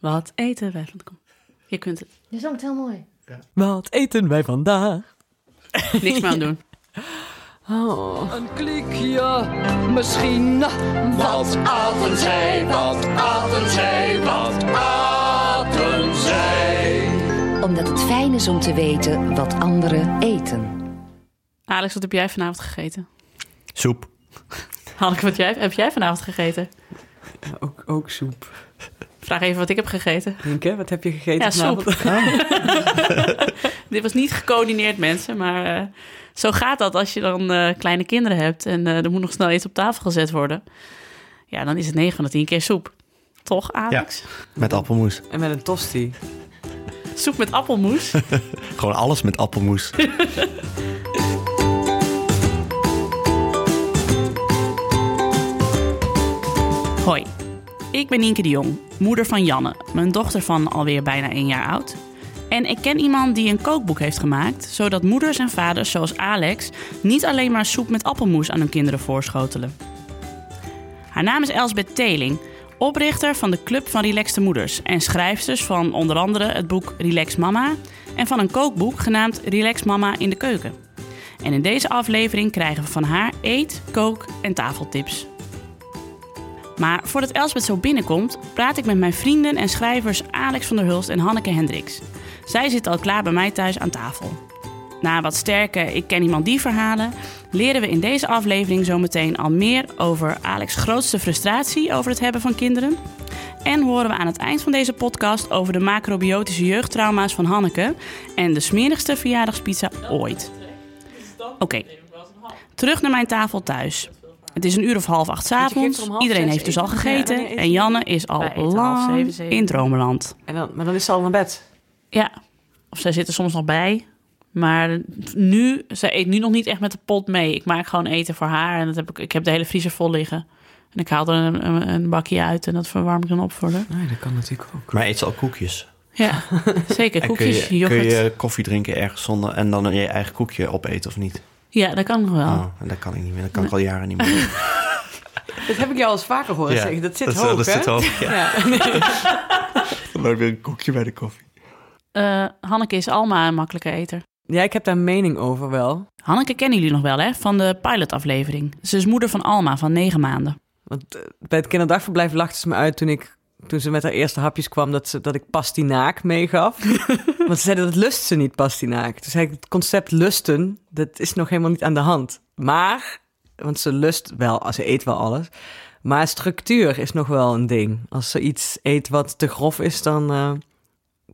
Wat eten wij van Kom. Je kunt het. Je zongt heel mooi. Wat eten wij vandaag? Niks meer aan doen. Oh. Een kliekje, misschien. Wat aten zij, wat aten zij, wat aten zij? Omdat het fijn is om te weten wat anderen eten. Alex, wat heb jij vanavond gegeten? Soep. Hanneke, wat jij, heb jij vanavond gegeten? Ook, ook soep. Vraag even wat ik heb gegeten. Inke, wat heb je gegeten Ja, soep. vanavond? Dit was niet gecoördineerd, mensen, maar eh, zo gaat dat als je dan eh, kleine kinderen hebt en eh, er moet nog snel iets op tafel gezet worden. Ja, dan is het 9 van de 10 keer soep. Toch, Alex? Met appelmoes. En met een tosti. Soep met appelmoes. Gewoon alles met appelmoes. Hoi, ik ben Nienke de Jong, moeder van Janne, mijn dochter van alweer bijna één jaar oud. En ik ken iemand die een kookboek heeft gemaakt, zodat moeders en vaders zoals Alex niet alleen maar soep met appelmoes aan hun kinderen voorschotelen. Haar naam is Elsbeth Teling, oprichter van de Club van Relaxte Moeders en schrijfsters van onder andere het boek Relax Mama en van een kookboek genaamd Relax Mama in de keuken. En in deze aflevering krijgen we van haar eet, kook en tafeltips. Maar voordat Elsbeth zo binnenkomt, praat ik met mijn vrienden en schrijvers Alex van der Hulst en Hanneke Hendricks. Zij zitten al klaar bij mij thuis aan tafel. Na wat sterke Ik ken iemand die verhalen, leren we in deze aflevering zometeen al meer over Alex' grootste frustratie over het hebben van kinderen. En horen we aan het eind van deze podcast over de macrobiotische jeugdtrauma's van Hanneke en de smerigste verjaardagspizza ooit. Oké, terug naar mijn tafel thuis. Het is een uur of half acht avonds. er half Iedereen heeft dus al eten. gegeten. Ja, en Janne is al lang zeven, zeven. in dromenland. En dan, maar dan is ze al naar bed. Ja, of zij zit er soms nog bij. Maar nu, zij eet nu nog niet echt met de pot mee. Ik maak gewoon eten voor haar. En dat heb ik, ik heb de hele vriezer vol liggen. En ik haal er een, een, een bakje uit en dat verwarm ik dan op voor haar. Nee, dat kan natuurlijk ook. Maar eet ze al koekjes? Ja, zeker. En kun Koekjes, je, yoghurt. kun je koffie drinken ergens zonder en dan je eigen koekje opeten of niet? Ja, dat kan nog wel. Oh, en dat kan ik niet meer. Dat kan ik al jaren niet meer. Dat heb ik jou al eens vaker horen Ja, zeggen. Dat zit dat, hoog, dat hè? zit hoog. Ja. Weer een koekje bij de koffie. Eh, Hanneke is Alma een makkelijke eter. ja, ik heb daar een mening over wel. Hanneke kennen jullie nog wel, hè? Van de pilotaflevering. Ze is moeder van Alma van negen maanden. Want eh, bij het kinderdagverblijf lachte ze me uit toen ik... Toen ze met haar eerste hapjes kwam, dat, ze, dat ik pastinaak meegaf. Want ze zei dat lust ze niet, pastinaak. Toen zei ik, het concept lusten, dat is nog helemaal niet aan de hand. Maar, want ze lust wel, ze eet wel alles. Maar structuur is nog wel een ding. Als ze iets eet wat te grof is, dan eh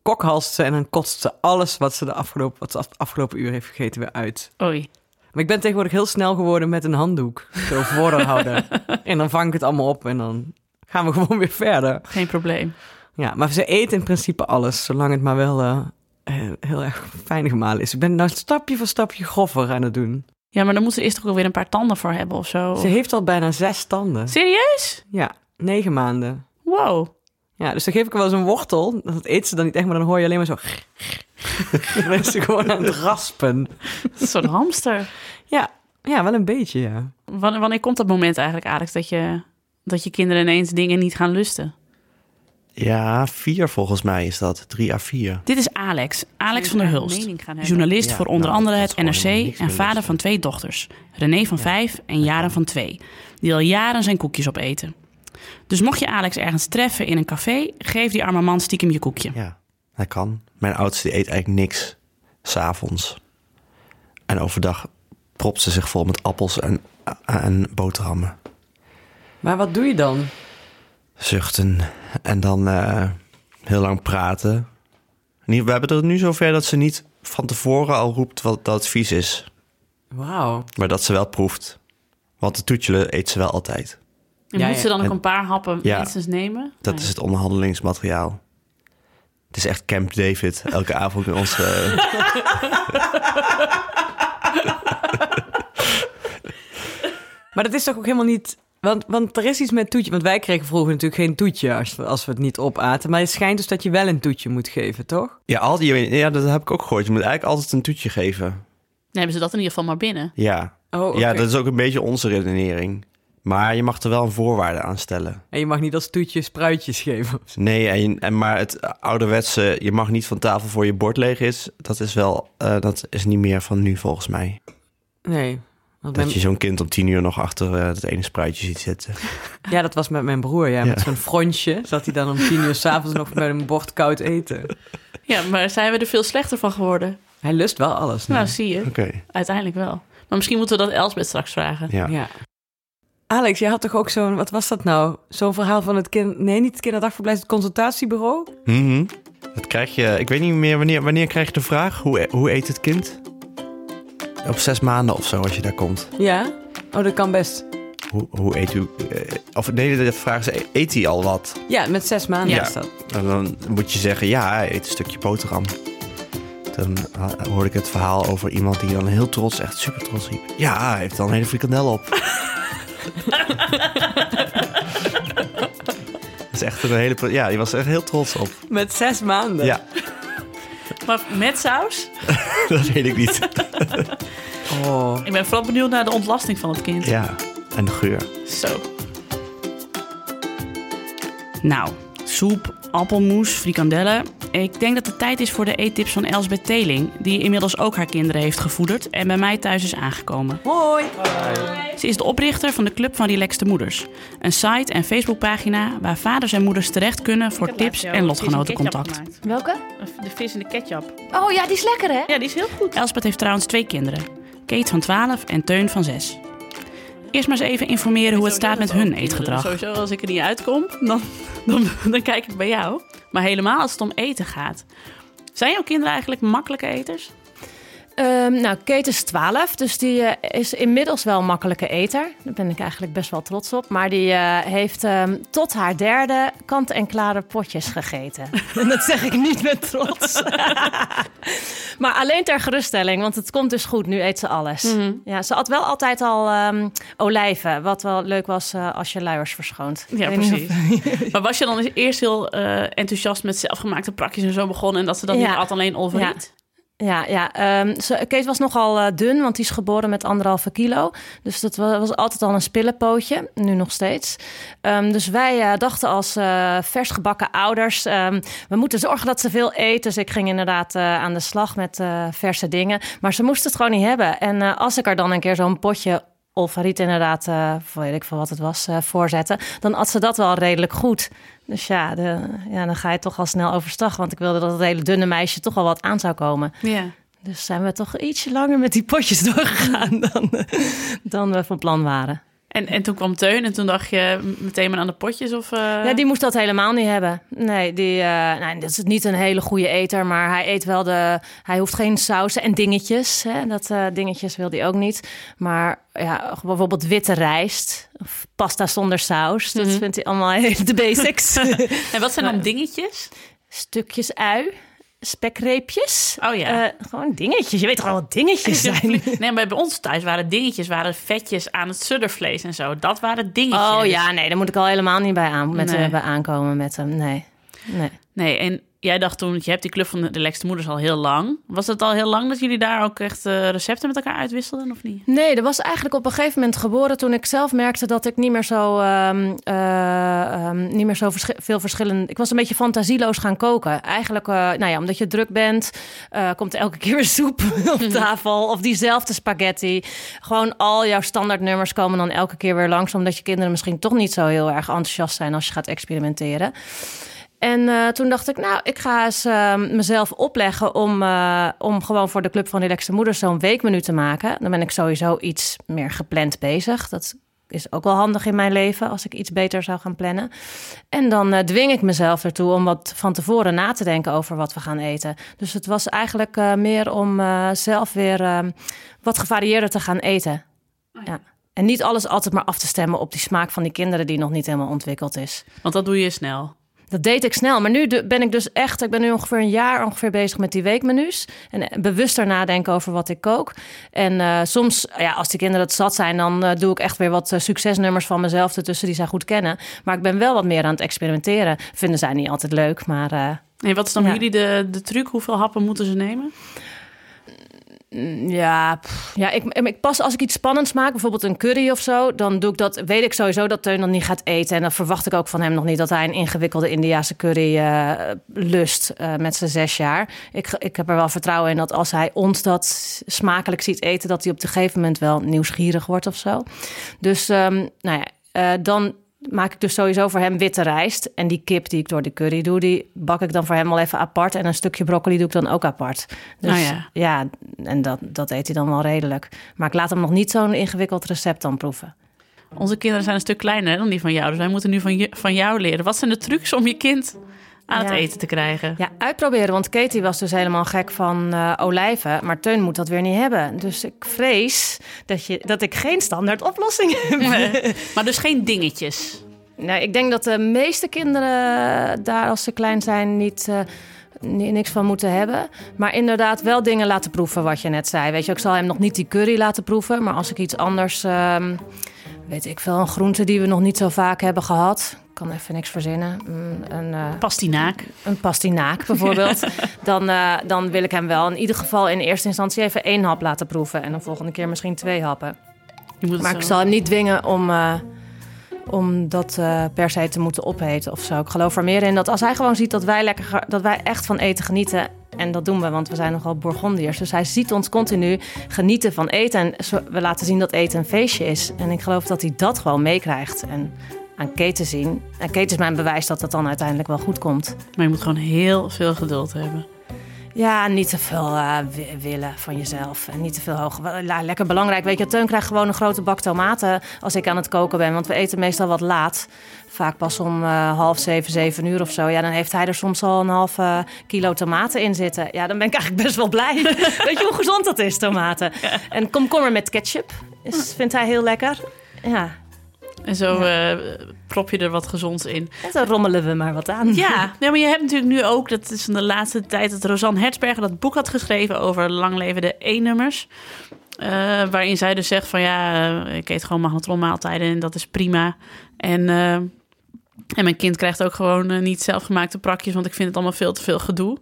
kokhalst ze en dan kotst ze alles wat ze de afgelopen, wat ze af- afgelopen uur heeft gegeten weer uit. Oei. Maar ik ben tegenwoordig heel snel geworden met een handdoek. Zo voor haar houden. en dan vang ik het allemaal op en dan gaan we gewoon weer verder. Geen probleem. Ja, maar ze eet in principe alles, zolang het maar wel eh, eh, heel erg fijn gemalen is. Ik ben nou stapje voor stapje groffer aan het doen. Ja, maar dan moet ze eerst toch ook weer een paar tanden voor hebben of zo. Ze heeft al bijna zes tanden. Serieus? Ja, negen maanden. Wow. Ja, dus dan geef ik wel eens een wortel. Dat eet ze dan niet echt, maar dan hoor je alleen maar zo... dan is ze gewoon aan het raspen. Een soort hamster. Ja, ja, wel een beetje, ja. Wanneer, wanneer komt dat moment eigenlijk, Alex, dat je, dat je kinderen ineens dingen niet gaan lusten? Ja, vier volgens mij is dat. Drie à vier. Dit is Alex, Alex van der Hulst. Journalist Ja, voor onder nou, andere dat het NRC en vader van twee dochters. René van vijf en Jaren van twee. Die al jaren zijn koekjes opeten. Dus mocht je Alex ergens treffen in een café, geef die arme man stiekem je koekje. Ja, dat kan. Mijn oudste die eet eigenlijk niks. S'avonds. En overdag propt ze zich vol met appels en, en boterhammen. Maar wat doe je dan? Zuchten. En dan eh, heel lang praten. Nee, We hebben het nu zover dat ze niet van tevoren al roept wat dat het vies is. Wauw. Maar dat ze wel proeft. Want de toetje eet ze wel altijd. En Ja, moet ja. ze dan ook En- een paar happen Ja. minstens nemen? Dat Nee. is het onderhandelingsmateriaal. Het is echt Camp David. Elke avond bij ons. eh, Maar dat is toch ook helemaal niet... Want, want er is iets met toetje. Want wij kregen vroeger natuurlijk geen toetje als we, als we het niet opaten. Maar het schijnt dus dat je wel een toetje moet geven, toch? ja, al die, ja, dat heb ik ook gehoord. Je moet eigenlijk altijd een toetje geven. Dan hebben ze dat in ieder geval maar binnen. Ja. Oh, ja, dat is ook een beetje onze redenering. Maar je mag er wel een voorwaarde aan stellen. En je mag niet als toetje spruitjes geven. Nee, en, en maar het ouderwetse, je mag niet van tafel voor je bord leeg is. Dat is wel, eh, dat is niet meer van nu volgens mij. Nee. Want Dat mijn- je zo'n kind om tien uur nog achter eh, het ene spruitje ziet zitten. Ja, dat was met mijn broer. Ja, met zo'n frontje zat hij dan om tien uur s'avonds nog bij een bord koud eten. Ja, maar zijn we er veel slechter van geworden? Hij lust wel alles. nu. Nou, zie je. Oké, Uiteindelijk wel. Maar misschien moeten we dat Elsbeth straks vragen. ja. Ja. Alex, jij had toch ook zo'n, wat was dat nou? Zo'n verhaal van het kind, nee, niet het kinderdagverblijf, het consultatiebureau? Mhm. Dat krijg je, ik weet niet meer wanneer, wanneer krijg je de vraag, hoe, hoe eet het kind? Op zes maanden of zo, als je daar komt. Ja? Oh, dat kan best. Hoe, hoe eet u, eh, of nee, de vraag is, eet hij al wat? Ja, met zes maanden Ja. is dat. En dan moet je zeggen, ja, hij eet een stukje boterham. Dan ha- hoorde ik het verhaal over iemand die dan heel trots, echt super trots riep. Ja, hij heeft al een hele frikandel op. Dat is echt een hele... pro- Ja, die was er echt heel trots op. Met zes maanden? Ja, Maar met saus? dat weet ik niet. Oh. Ik ben vooral benieuwd naar de ontlasting van het kind. Ja, en de geur. Zo. Nou, soep, appelmoes, frikandellen. Ik denk dat het tijd is voor de eettips van Elsbeth Teling... die inmiddels ook haar kinderen heeft gevoederd... en bij mij thuis is aangekomen. Hoi. Ze is de oprichter van de Club van Relaxte Moeders. Een site en Facebookpagina waar vaders en moeders terecht kunnen... voor tips en lotgenotencontact. Welke? De vis in de ketchup. Oh ja, die is lekker hè? Ja, die is heel goed. Elspeth heeft trouwens twee kinderen. Kate van 12 en Teun van 6. Eerst maar eens even informeren hoe het staat met hun eetgedrag. Sowieso, als ik er niet uitkom, dan, dan, dan kijk ik bij jou. Maar helemaal als het om eten gaat. Zijn jouw kinderen eigenlijk makkelijke eters? Ehm, nou, Kate is 12, dus die eh, is inmiddels wel een makkelijke eter. Daar ben ik eigenlijk best wel trots op. Maar die eh, heeft ehm, tot haar derde kant-en-klare potjes gegeten. en dat zeg ik niet met trots. maar alleen ter geruststelling, want het komt dus goed. Nu eet ze alles. Ja, ze had wel altijd al ehm, olijven, wat wel leuk was eh, als je luiers verschoont. Ja, precies. maar was je dan eerst heel enthousiast met zelfgemaakte prakjes en zo begonnen... en dat ze dat Ja. niet had alleen over Ja. Ja, ja ehm, Kees was nogal eh, dun, want die is geboren met anderhalve kilo. Dus dat was, was altijd al een spillenpootje, nu nog steeds. Ehm, dus wij eh, dachten als eh vers gebakken ouders, ehm, we moeten zorgen dat ze veel eet. Dus ik ging inderdaad eh, aan de slag met eh, verse dingen. Maar ze moest het gewoon niet hebben. En eh, als ik er dan een keer zo'n potje Olfariet inderdaad, eh weet ik veel wat het was, eh, voorzetten, dan at ze dat wel redelijk goed. Dus ja, de, ja, dan ga je toch al snel overstag. Want ik wilde dat het hele dunne meisje toch wel wat aan zou komen. Ja. Dus zijn we toch ietsje langer met die potjes doorgegaan dan, eh, dan we van plan waren. En, en toen kwam Teun en toen dacht je meteen maar aan de potjes? Of, eh? Ja, die moest dat helemaal niet hebben. Nee, die, eh nou, dat is niet een hele goede eter, maar hij eet wel de. Hij hoeft geen sausen en dingetjes. Hè? Dat eh, dingetjes wil hij ook niet. Maar ja, bijvoorbeeld witte rijst of pasta zonder saus. Dat Mhm. vindt hij allemaal de basics. En wat zijn dan dingetjes? Stukjes ui, spekreepjes. Oh ja. Eh, gewoon dingetjes. Je weet toch wel wat dingetjes zijn? Nee, maar bij ons thuis waren dingetjes, waren vetjes aan het suddervlees en zo. Dat waren dingetjes. Oh ja, nee, daar moet ik al helemaal niet bij, aan, met, Nee. eh, bij aankomen met hem. Nee. nee. Nee, en jij dacht toen, je hebt die club van de relaxte moeders al heel lang. Was het al heel lang dat jullie daar ook echt eh, recepten met elkaar uitwisselden of niet? Nee, dat was eigenlijk op een gegeven moment geboren toen ik zelf merkte dat ik niet meer zo, ehm, eh, ehm, niet meer zo veel verschillende. Ik was een beetje fantasieloos gaan koken. Eigenlijk, eh, nou ja, omdat je druk bent, eh, komt er elke keer weer soep op tafel of diezelfde spaghetti. Gewoon al jouw standaardnummers komen dan elke keer weer langs, omdat je kinderen misschien toch niet zo heel erg enthousiast zijn als je gaat experimenteren. En eh, toen dacht ik, nou, ik ga eens eh, mezelf opleggen om, eh, om gewoon voor de Club van Relaxte Moeders zo'n weekmenu te maken. Dan ben ik sowieso iets meer gepland bezig. Dat is ook wel handig in mijn leven als ik iets beter zou gaan plannen. En dan eh, dwing ik mezelf ertoe om wat van tevoren na te denken over wat we gaan eten. Dus het was eigenlijk eh, meer om eh, zelf weer eh, wat gevarieerder te gaan eten. ja. En niet alles altijd maar af te stemmen op die smaak van die kinderen die nog niet helemaal ontwikkeld is. Want dat doe je snel. Dat deed ik snel. Maar nu ben ik dus echt... Ik ben nu ongeveer een jaar ongeveer bezig met die weekmenu's. En eh, bewuster nadenken over wat ik kook. En eh, soms, ja, als die kinderen het zat zijn... dan eh, doe ik echt weer wat succesnummers van mezelf ertussen... die zij goed kennen. Maar ik ben wel wat meer aan het experimenteren. Vinden zij niet altijd leuk, maar... Nee, wat is dan Ja. jullie de, de truc? Hoeveel happen moeten ze nemen? Ja, pff, ja ik, ik pas als ik iets spannends maak, bijvoorbeeld een curry of zo, dan doe ik dat. Weet ik sowieso dat Teun dan niet gaat eten. En dan verwacht ik ook van hem nog niet dat hij een ingewikkelde Indiase curry eh, lust eh, met zijn zes jaar. Ik, ik heb er wel vertrouwen in dat als hij ons dat smakelijk ziet eten, dat hij op een gegeven moment wel nieuwsgierig wordt of zo. Dus, ehm, nou ja, eh, dan maak ik dus sowieso voor hem witte rijst. En die kip die ik door de curry doe, die bak ik dan voor hem al even apart. En een stukje broccoli doe ik dan ook apart. Dus Oh ja. ja, en dat, dat eet hij dan wel redelijk. Maar ik laat hem nog niet zo'n ingewikkeld recept dan proeven. Onze kinderen zijn een stuk kleiner dan die van jou. Dus wij moeten nu van, je, van jou leren. Wat zijn de trucs om je kind aan het eten te krijgen? Ja, uitproberen. Want Katie was dus helemaal gek van eh, olijven. Maar Teun moet dat weer niet hebben. Dus ik vrees dat, je, dat ik geen standaard oplossing heb. Maar dus geen dingetjes. Nou, ik denk dat de meeste kinderen daar, als ze klein zijn, niet, eh, ni- niks van moeten hebben. Maar inderdaad wel dingen laten proeven, wat je net zei. Weet je, ik zal hem nog niet die curry laten proeven. Maar als ik iets anders, ehm, weet ik veel, een groente die we nog niet zo vaak hebben gehad. Ik kan even niks verzinnen. Mm, Een, eh, Pastinaak. een pastinaak bijvoorbeeld. dan, eh, dan wil ik hem wel in ieder geval in eerste instantie even één hap laten proeven. En de volgende keer misschien twee happen. Maar ik zal hem niet dwingen om, eh, om dat per se te moeten opeten of zo. Ik geloof er meer in dat als hij gewoon ziet dat wij, lekker, dat wij echt van eten genieten... en dat doen we, want we zijn nogal Bourgondiërs. Dus hij ziet ons continu genieten van eten. En we laten zien dat eten een feestje is. En ik geloof dat hij dat gewoon meekrijgt. En aan Kate te zien. En Kate is mijn bewijs dat het dan uiteindelijk wel goed komt. Maar je moet gewoon heel veel geduld hebben. Ja, niet te veel eh, wi- willen van jezelf. En niet te veel hoog. ja, Lekker belangrijk. Weet je, Teun krijgt gewoon een grote bak tomaten als ik aan het koken ben. Want we eten meestal wat laat. Vaak pas om eh, half zeven, zeven uur of zo. Ja, dan heeft hij er soms al een half eh, kilo tomaten in zitten. Ja, dan ben ik eigenlijk best wel blij. Weet je hoe gezond dat is, tomaten? En komkommer met ketchup is, vindt hij heel lekker. Ja, En zo eh, prop je er wat gezonds in. en zo rommelen we maar wat aan. Ja, nee, maar je hebt natuurlijk nu ook, dat is in de laatste tijd, dat Rosanne Hertzberger dat boek had geschreven over langlevende E-nummers. Eh, waarin zij dus zegt van ja, eh, ik eet gewoon magnetronmaaltijden en dat is prima. En, en mijn kind krijgt ook gewoon niet zelfgemaakte prakjes, want ik vind het allemaal veel te veel gedoe.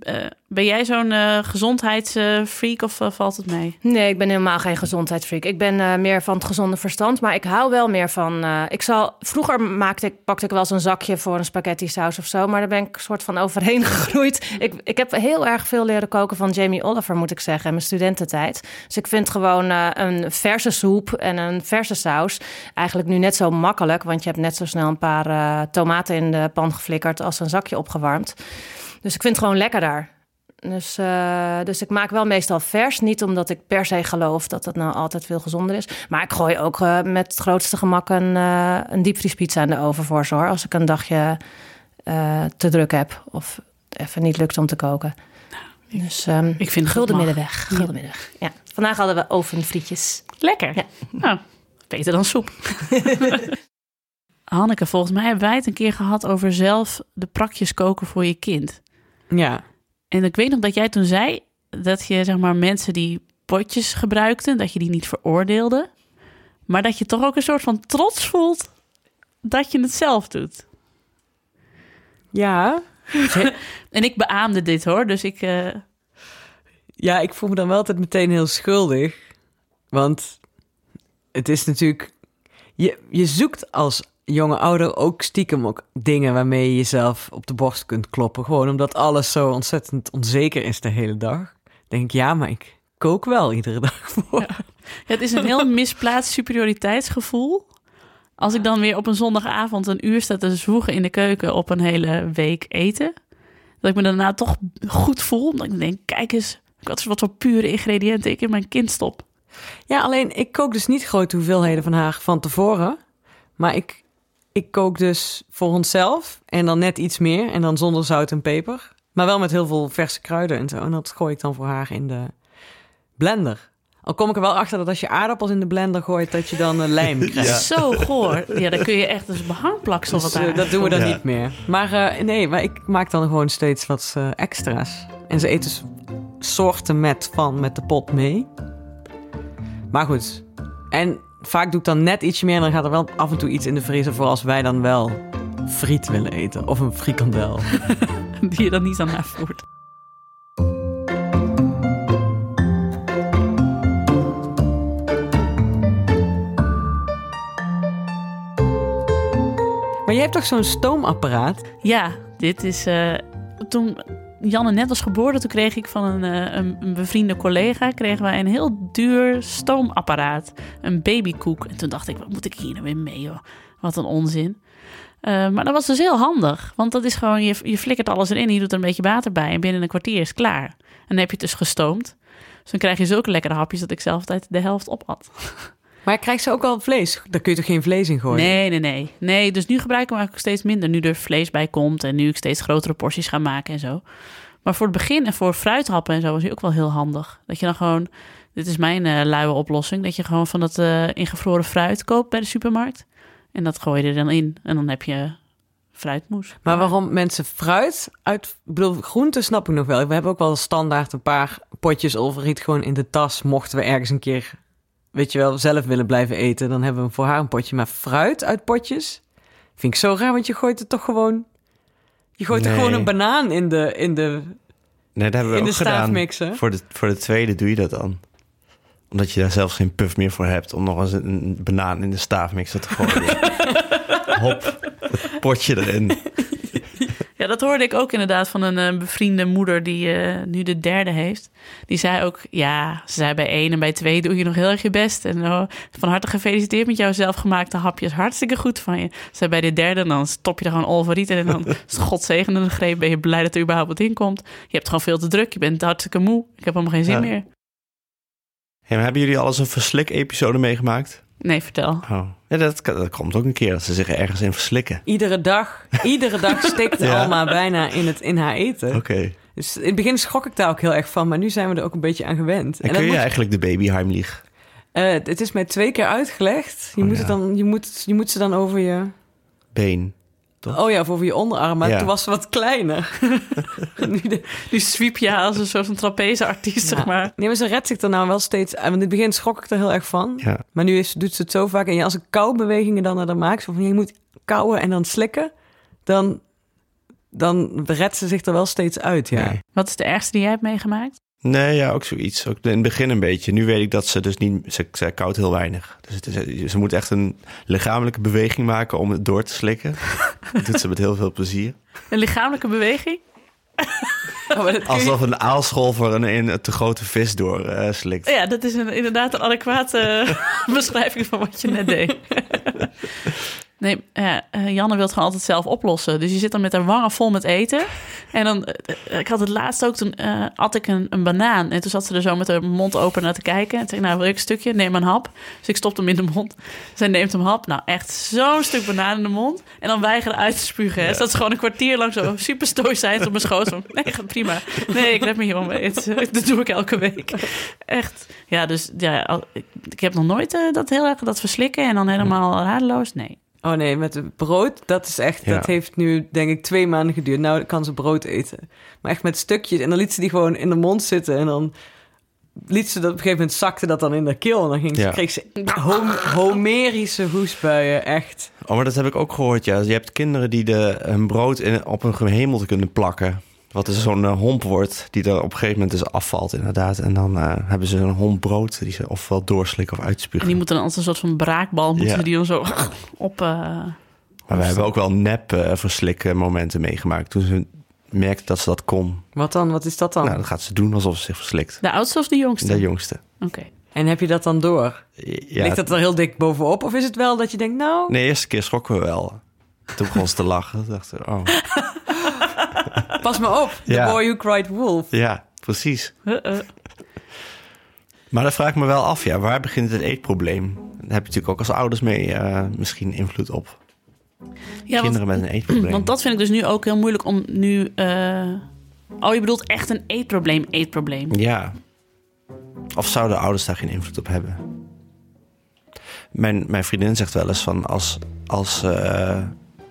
Eh, ben jij zo'n eh, gezondheidsfreak of eh, valt het mee? Nee, ik ben helemaal geen gezondheidsfreak. Ik ben meer van het gezonde verstand, maar ik hou wel meer van. ik zal, vroeger maakte ik, pakte ik wel eens een zakje voor een spaghetti saus of zo, maar daar ben ik soort van overheen gegroeid. Ik, ik heb heel erg veel leren koken van Jamie Oliver, moet ik zeggen, in mijn studententijd. Dus ik vind gewoon een verse soep en een verse saus eigenlijk nu net zo makkelijk, want je hebt net zo snel een paar tomaten in de pan geflikkerd als een zakje opgewarmd. Dus ik vind het gewoon lekker daar. Dus, eh, dus ik maak wel meestal vers. Niet omdat ik per se geloof dat het nou altijd veel gezonder is. Maar ik gooi ook eh, met het grootste gemak een, eh een diepvriespizza in de oven voor ze, hoor. Als ik een dagje te druk heb. Of even niet lukt om te koken. Dus ehm Ik vind dat gulden middenweg. Gulden middenweg. Ja. Vandaag hadden we ovenfrietjes. Lekker. Ja. Nou, beter dan soep. Hanneke, volgens mij hebben wij het een keer gehad over zelf de prakjes koken voor je kind. Ja. En ik weet nog dat jij toen zei dat je zeg maar mensen die potjes gebruikten, dat je die niet veroordeelde, maar dat je toch ook een soort van trots voelt dat je het zelf doet. Ja. En ik beaamde dit hoor, dus ik. eh, Ja, ik voel me dan wel altijd meteen heel schuldig. Want het is natuurlijk... Je, je zoekt als jonge ouder ook stiekem ook dingen waarmee je jezelf op de borst kunt kloppen. Gewoon omdat alles zo ontzettend onzeker is de hele dag. Denk ik, ja, maar ik kook wel iedere dag voor. het is een heel misplaatst superioriteitsgevoel. Als ik dan weer op een zondagavond een uur sta te zwoegen in de keuken op een hele week eten, dat ik me daarna toch goed voel. Omdat ik denk, kijk eens, wat, wat voor pure ingrediënten ik in mijn kind stop. Ja, alleen ik kook dus niet grote hoeveelheden van haar van tevoren. Maar ik, ik kook dus voor onszelf en dan net iets meer. En dan zonder zout en peper. Maar wel met heel veel verse kruiden en zo. En dat gooi ik dan voor haar in de blender. Al kom ik er wel achter dat als je aardappels in de blender gooit, dat je dan een lijm krijgt. Zo goor. Ja, dan kun je echt dus behangplaksel Dus, wat eh, daar. dat doen we dan Ja. niet meer. Maar eh, nee, maar ik maak dan gewoon steeds wat eh, extra's. En ze eten s- soorten met van met de pot mee. Maar goed. En vaak doe ik dan net ietsje meer en dan gaat er wel af en toe iets in de vriezer voor als wij dan wel friet willen eten. Of een frikandel. Die je dan niet aan haar voert. Maar jij hebt toch zo'n stoomapparaat? Ja, dit is. eh, toen Janne net was geboren, toen kreeg ik van een, eh, een, een bevriende collega kregen wij een heel duur stoomapparaat. Een babykoek. En toen dacht ik, wat moet ik hier nou weer mee, joh? Wat een onzin. Eh, maar dat was dus heel handig. Want dat is gewoon, je, je flikkert alles erin je doet er een beetje water bij. En binnen een kwartier is het klaar. En dan heb je het dus gestoomd. Dus dan krijg je zulke lekkere hapjes dat ik zelf altijd de helft op had. Maar krijgt ze ook al vlees? Daar kun je toch geen vlees in gooien? Nee, nee, nee. Nee, dus nu gebruiken we eigenlijk steeds minder. Nu er vlees bij komt en nu ik steeds grotere porties ga maken en zo. Maar voor het begin en voor fruithappen en zo was hij ook wel heel handig. Dat je dan gewoon, dit is mijn eh luie oplossing, dat je gewoon van dat eh, ingevroren fruit koopt bij de supermarkt. En dat gooi je er dan in en dan heb je fruitmoes. Maar waarom mensen fruit uit... Ik bedoel, groenten snap ik nog wel. We hebben ook wel standaard een paar potjes olveriet gewoon in de tas. Mochten we ergens een keer, weet je wel, zelf willen blijven eten. Dan hebben we voor haar een potje. Maar fruit uit potjes vind ik zo raar. Want je gooit er toch gewoon... Je gooit er gewoon een banaan in de, in de, Nee, dat hebben we in de ook gedaan. staafmixer. Voor de, voor de tweede doe je dat dan. Omdat je daar zelfs geen puff meer voor hebt... om nog eens een, een banaan in de staafmixer te gooien. Hop, het potje erin. Ja, dat hoorde ik ook inderdaad van een eh, bevriende moeder die eh, nu de derde heeft. Die zei ook, ja, ze zei bij één en bij twee doe je nog heel erg je best. En oh, van harte gefeliciteerd met jouw zelfgemaakte hapjes. Hartstikke goed van je. Ze zei bij de derde, dan stop je er gewoon olveriet en dan is God zegende greep. Ben je blij dat er überhaupt wat in komt. Je hebt gewoon veel te druk, je bent hartstikke moe. Ik heb helemaal geen zin Ja. meer. Hey, hebben jullie al eens een verslik-episode meegemaakt? Nee, vertel. Oh. Ja, dat, dat komt ook een keer dat ze zich ergens in verslikken. Iedere dag, iedere dag stikt Ja. Alma bijna in, het, in haar eten. Oké. Dus in het begin schrok ik daar ook heel erg van. Maar nu zijn we er ook een beetje aan gewend. En kun je moet- eigenlijk de baby Heimlich? Eh, het is mij twee keer uitgelegd. Je, Oh, moet, ja. het dan, je, moet, je moet ze dan over je... Been. Toch? Oh ja, of over je onderarm. Maar Ja. toen was ze wat kleiner. nu de, Nu sweep je als een soort van trapezeartiest, zeg maar. Nee, maar ze redt zich er nou wel steeds... Want in het begin schrok ik er heel erg van. Ja. Maar nu is, doet ze het zo vaak. En als ik kauwbewegingen dan naar haar maak... Zo van, je moet kauwen en dan slikken... Dan, dan redt ze zich er wel steeds uit, ja. Nee. Wat is de ergste die jij hebt meegemaakt? Nee, ja, ook zoiets. Ook in het begin een beetje. Nu weet ik dat ze dus niet... Ze, ze koudt heel weinig. Dus het is, ze moet echt een lichamelijke beweging maken om het door te slikken. dat doet ze met heel veel plezier. Een lichamelijke beweging? Oh, Alsof een aalscholver een, een te grote vis door eh, slikt. Ja, dat is een, inderdaad een adequate beschrijving van wat je net deed. Nee, ja, eh, Janne wil het gewoon altijd zelf oplossen. Dus je zit dan met haar wangen vol met eten. En dan, eh, ik had het laatst ook, toen eh at ik een, een banaan. En toen zat ze er zo met haar mond open naar te kijken. En toen zei ik, nou wil ik een stukje? Neem een hap. Dus ik stopte hem in de mond. Zij neemt een hap. Nou, echt zo'n stuk banaan in de mond. En dan weigeren uit te spugen. Hè. Dus dat is gewoon een kwartier lang zo super stoïcijns op mijn schoot. Nee, gaat prima. Nee, ik red me hier. Het- Dat doe ik elke week. Echt. Ja, dus ja, ik, heb nog nooit eh, dat heel erg dat verslikken en dan helemaal radeloos. Nee. Oh nee, met het brood, dat is echt, Ja. dat heeft nu denk ik twee maanden geduurd. Nou kan ze brood eten. Maar echt met stukjes. En dan liet ze die gewoon in de mond zitten. En dan liet ze dat op een gegeven moment zakte dat dan in de keel. En dan ging Ja. kreeg ze hom- homerische hoestbuien, echt. Oh, maar dat heb ik ook gehoord, ja. Je hebt kinderen die de, hun brood in, op hun gehemelte kunnen plakken. Wat is zo'n eh, homp wordt, die er op een gegeven moment dus afvalt inderdaad. En dan eh, hebben ze een homp brood die ze ofwel doorslikken of uitspugen. En die moeten dan als een soort van braakbal, moeten Ja. die dan zo op... eh, Maar we hebben ook wel nep verslikken momenten meegemaakt. Toen ze merkte dat ze dat kon. Wat dan? Wat is dat dan? Nou, dat gaat ze doen alsof ze zich verslikt. de oudste of de jongste? De jongste. Oké. En heb je dat dan door? Ja, Ligt dat er heel dik bovenop? Of is het wel dat je denkt, nou... Nee, de eerste keer schrokken we wel. Toen begon ze te lachen. Toen dachten we, oh, Pas me op. The Ja. boy who cried wolf. ja, precies. Uh-uh. Maar dan vraag ik me wel af, ja, waar begint het eetprobleem? Daar heb je natuurlijk ook als ouders mee eh, misschien invloed op. Ja, want, Kinderen met een eetprobleem. want dat vind ik dus nu ook heel moeilijk om nu... eh, Oh, je bedoelt echt een eetprobleem, eetprobleem. Ja, Of zouden ouders daar geen invloed op hebben? Mijn, mijn vriendin zegt wel eens van als, als, eh,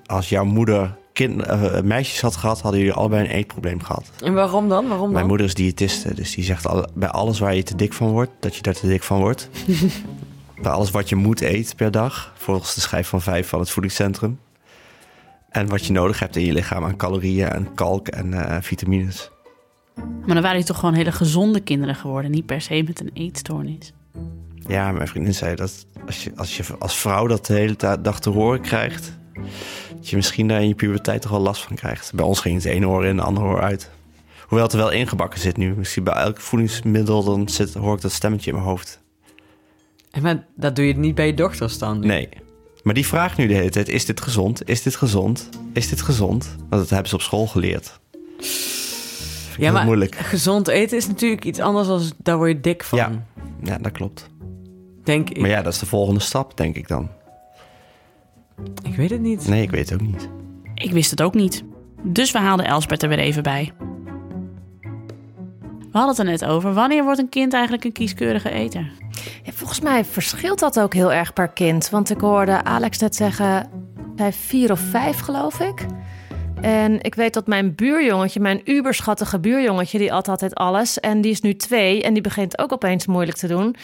als jouw moeder kind, eh, meisjes had gehad, hadden jullie allebei een eetprobleem gehad. En waarom dan? Waarom Mijn dan? moeder is diëtiste, dus die zegt al, bij alles waar je te dik van wordt, dat je daar te dik van wordt. bij alles wat je moet eten per dag, volgens de schijf van vijf van het voedingscentrum. En wat je nodig hebt in je lichaam aan calorieën en kalk en eh, vitamines. Maar dan waren die toch gewoon hele gezonde kinderen geworden. Niet per se met een eetstoornis. Ja, mijn vriendin zei dat als je als, je als vrouw dat de hele dag te horen krijgt, dat je misschien daar in je puberteit toch wel last van krijgt. Bij ons ging het ene oor in, de andere oor uit. Hoewel het er wel ingebakken zit nu. Misschien bij elk voedingsmiddel dan zit, hoor ik dat stemmetje in mijn hoofd. En maar dat doe je niet bij je dochters dan? Nee. Maar die vraagt nu de hele tijd: is dit gezond? Is dit gezond? Is dit gezond? Want dat hebben ze op school geleerd. Vind Ja, maar moeilijk. gezond eten is natuurlijk iets anders dan daar word je dik van. Ja. Ja, dat klopt. Denk ik. Maar ja, dat is de volgende stap, denk ik dan. Ik weet het niet. Nee, ik weet het ook niet. Ik wist het ook niet. Dus we haalden Elsbeth er weer even bij. We hadden het er net over. Wanneer wordt een kind eigenlijk een kieskeurige eter? Ja, volgens mij verschilt dat ook heel erg per kind. Want ik hoorde Alex net zeggen, bij vier of vijf geloof ik. En ik weet dat mijn buurjongetje, mijn uberschattige buurjongetje, die at altijd alles. En die is nu twee en die begint ook opeens moeilijk te doen.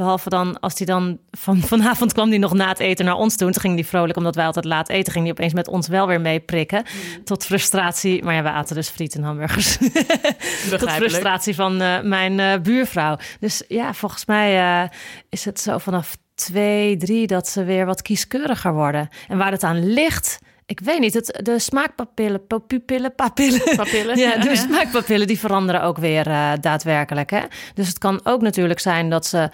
Behalve dan, als hij dan van, vanavond kwam die nog na het eten naar ons toe. Toen ging die vrolijk, omdat wij altijd laat eten, ging die opeens met ons wel weer mee prikken. Tot frustratie. Maar ja, we aten dus friet en hamburgers. Tot frustratie van eh, mijn eh, buurvrouw. Dus ja, volgens mij eh, is het zo vanaf twee, drie dat ze weer wat kieskeuriger worden. En waar het aan ligt, ik weet niet. Het, de smaakpapillen, pa- pupillen, papillen. Papillen? Ja, de Ja, smaakpapillen die veranderen ook weer daadwerkelijk. Hè? Dus het kan ook natuurlijk zijn dat ze.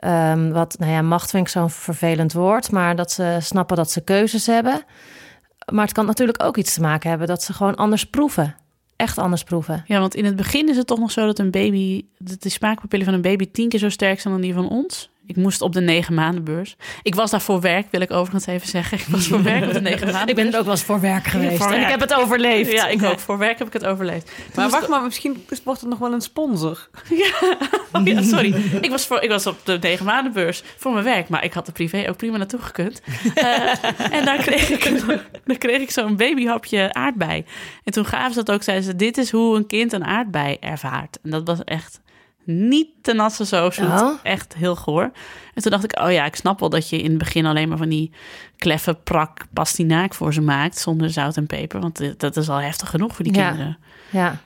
Ehm, wat, nou ja, macht vind ik zo'n vervelend woord, maar dat ze snappen dat ze keuzes hebben. Maar het kan natuurlijk ook iets te maken hebben dat ze gewoon anders proeven. Echt anders proeven. Ja, want in het begin is het toch nog zo dat een baby, dat de smaakpapillen van een baby tien keer zo sterk zijn dan die van ons. Ik moest op de negen maandenbeurs. Ik was daar voor werk, wil ik overigens even zeggen. Ik was voor werk op de negen maanden. Ik ben er ook wel eens voor werk geweest. voor en ik heb het overleefd. Ja, ik ook. Voor werk heb ik het overleefd. Maar wacht maar, misschien wordt het nog wel een sponsor. Oh ja, sorry. Ik was, voor, ik was op de negen maandenbeurs voor mijn werk, maar ik had er privé ook prima naartoe gekund. Eh, en daar kreeg ik, daar kreeg ik zo'n babyhapje aardbei. En toen gaven ze dat ook, zeiden ze, dit is hoe een kind een aardbei ervaart. En dat was echt niet te nasse zo zoet. Oh. Echt heel goor. En toen dacht ik, oh ja, ik snap wel dat je in het begin alleen maar van die kleffe prak pastinaak voor ze maakt, zonder zout en peper. Want dat is al heftig genoeg voor die Ja. kinderen. Ja.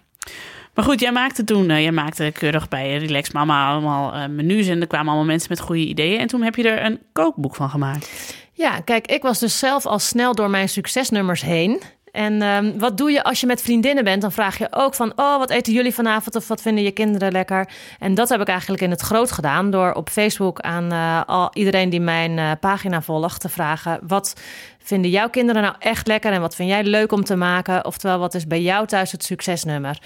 Maar goed, jij maakte toen, eh, jij maakte keurig bij Relax Mama allemaal eh, menus en er kwamen allemaal mensen met goede ideeën. En toen heb je er een kookboek van gemaakt. Ja, kijk, ik was dus zelf al snel door mijn succesnummers heen. En ehm, wat doe je als je met vriendinnen bent? Dan vraag je ook van, oh, wat eten jullie vanavond of wat vinden je kinderen lekker? En dat heb ik eigenlijk in het groot gedaan door op Facebook aan eh, al, iedereen die mijn eh, pagina volgt te vragen, wat vinden jouw kinderen nou echt lekker en wat vind jij leuk om te maken? Oftewel, wat is bij jou thuis het succesnummer?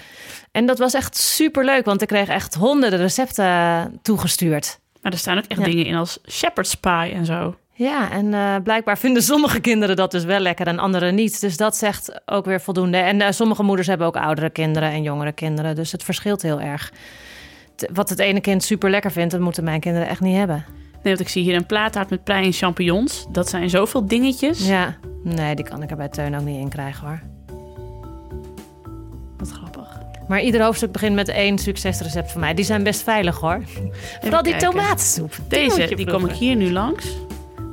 En dat was echt super leuk, want ik kreeg echt honderden recepten toegestuurd. Maar er staan ook echt Ja. dingen in als shepherd's pie en zo. Ja, en eh, blijkbaar vinden sommige kinderen dat dus wel lekker en andere niet. Dus dat zegt ook weer voldoende. En eh, sommige moeders hebben ook oudere kinderen en jongere kinderen. Dus het verschilt heel erg. T- Wat het ene kind super lekker vindt, dat moeten mijn kinderen echt niet hebben. Nee, want ik zie hier een plaattaart met prei en champignons. Dat zijn zoveel dingetjes. Ja, nee, die kan ik er bij Teun ook niet in krijgen hoor. Wat grappig. Maar ieder hoofdstuk begint met één succesrecept van mij. Die zijn best veilig hoor. Vooral die kijken. tomatensoep. Die Deze, die kom ik hier nu langs.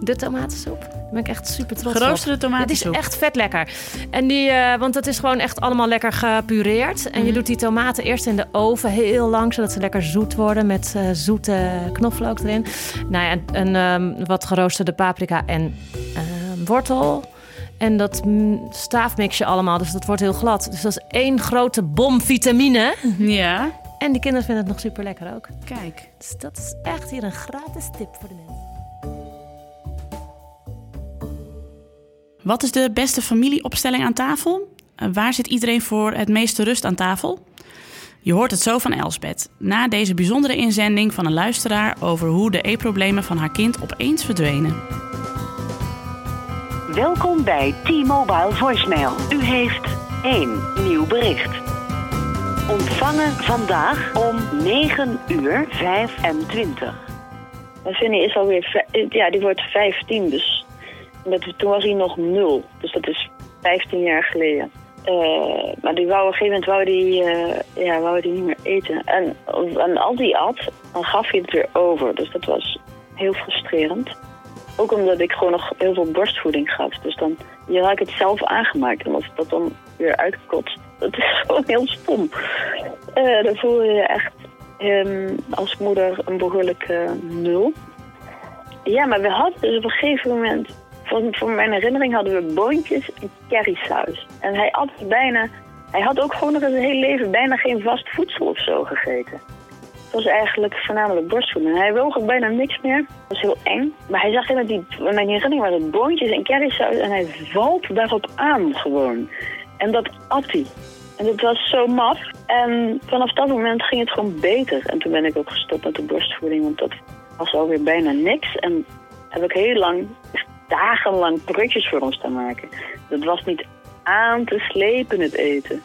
De tomatensoep. Daar ben ik echt super trots op. Geroosterde Het is tomatensoep. echt vet lekker. En die, eh, want het is gewoon echt allemaal lekker gepureerd. En je Mhm. doet die tomaten eerst in de oven heel lang, zodat ze lekker zoet worden met eh, zoete knoflook erin. Nou ja, en ehm, wat geroosterde paprika en ehm, wortel. En dat staafmix je allemaal, dus dat wordt heel glad. Dus dat is één grote bom vitamine. Ja, En die kinderen vinden het nog super lekker ook. kijk. Dus dat is echt hier een gratis tip voor de mensen. Wat is de beste familieopstelling aan tafel? Eh, Waar zit iedereen voor het meeste rust aan tafel? Je hoort het zo van Elsbeth. Na deze bijzondere inzending van een luisteraar over hoe de eetproblemen van haar kind opeens verdwenen. Welkom bij T-Mobile Voicemail. U heeft één nieuw bericht. Ontvangen vandaag om 9 uur 25. En Vinnie is alweer, ja, die wordt 15, dus toen was hij nog nul. Dus dat is 15 jaar geleden. Eh, maar die wou op een gegeven moment wou die, eh, ja, wou die niet meer eten. En, en als hij at, dan gaf hij het weer over. Dus dat was heel frustrerend. Ook omdat ik gewoon nog heel veel borstvoeding gaf. Dus dan je ik het zelf aangemaakt. En als dat dan weer uitkotst, dat is gewoon heel stom. Eh, dan voel je je echt ehm, als moeder een behoorlijke nul. Ja, maar we hadden dus op een gegeven moment... Voor, voor mijn herinnering hadden we boontjes en currysaus. En hij at bijna... Hij had ook gewoon nog zijn hele leven bijna geen vast voedsel of zo gegeten. Het was eigenlijk voornamelijk borstvoeding. Hij woog ook bijna niks meer. Dat was heel eng. Maar hij zag in die... Mijn herinnering waren het boontjes en currysaus. En hij valt daarop aan gewoon. En dat at hij. En dat was zo maf. En vanaf dat moment ging het gewoon beter. En toen ben ik ook gestopt met de borstvoeding. Want dat was alweer bijna niks. En heb ik heel lang, dagenlang prutjes voor hem staan maken. Dat was niet aan te slepen het eten.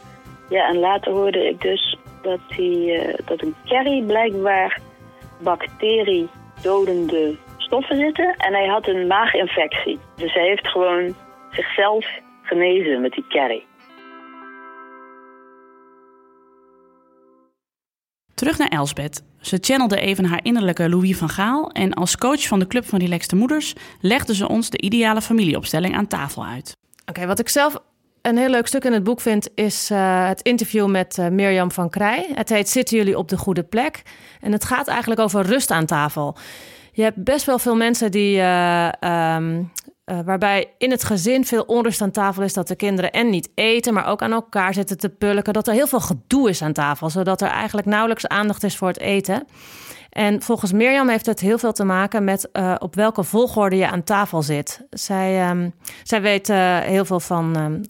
Ja, en later hoorde ik dus dat, hij, eh, dat een curry blijkbaar bacteriedodende stoffen zitten. En hij had een maaginfectie. Dus hij heeft gewoon zichzelf genezen met die curry. Terug naar Elsbeth. Ze channelde even haar innerlijke Louis van Gaal en als coach van de Club van Relaxte Moeders legde ze ons de ideale familieopstelling aan tafel uit. Oké, wat ik zelf een heel leuk stuk in het boek vind, is eh, het interview met eh, Mirjam van Krij. Het heet Zitten jullie op de goede plek? En het gaat eigenlijk over rust aan tafel. Je hebt best wel veel mensen die, eh, ehm, eh, waarbij in het gezin veel onrust aan tafel is. Dat de kinderen en niet eten, maar ook aan elkaar zitten te pulken. Dat er heel veel gedoe is aan tafel, zodat er eigenlijk nauwelijks aandacht is voor het eten. En volgens Mirjam heeft het heel veel te maken met eh, op welke volgorde je aan tafel zit. Zij, ehm, zij weet heel veel van ehm,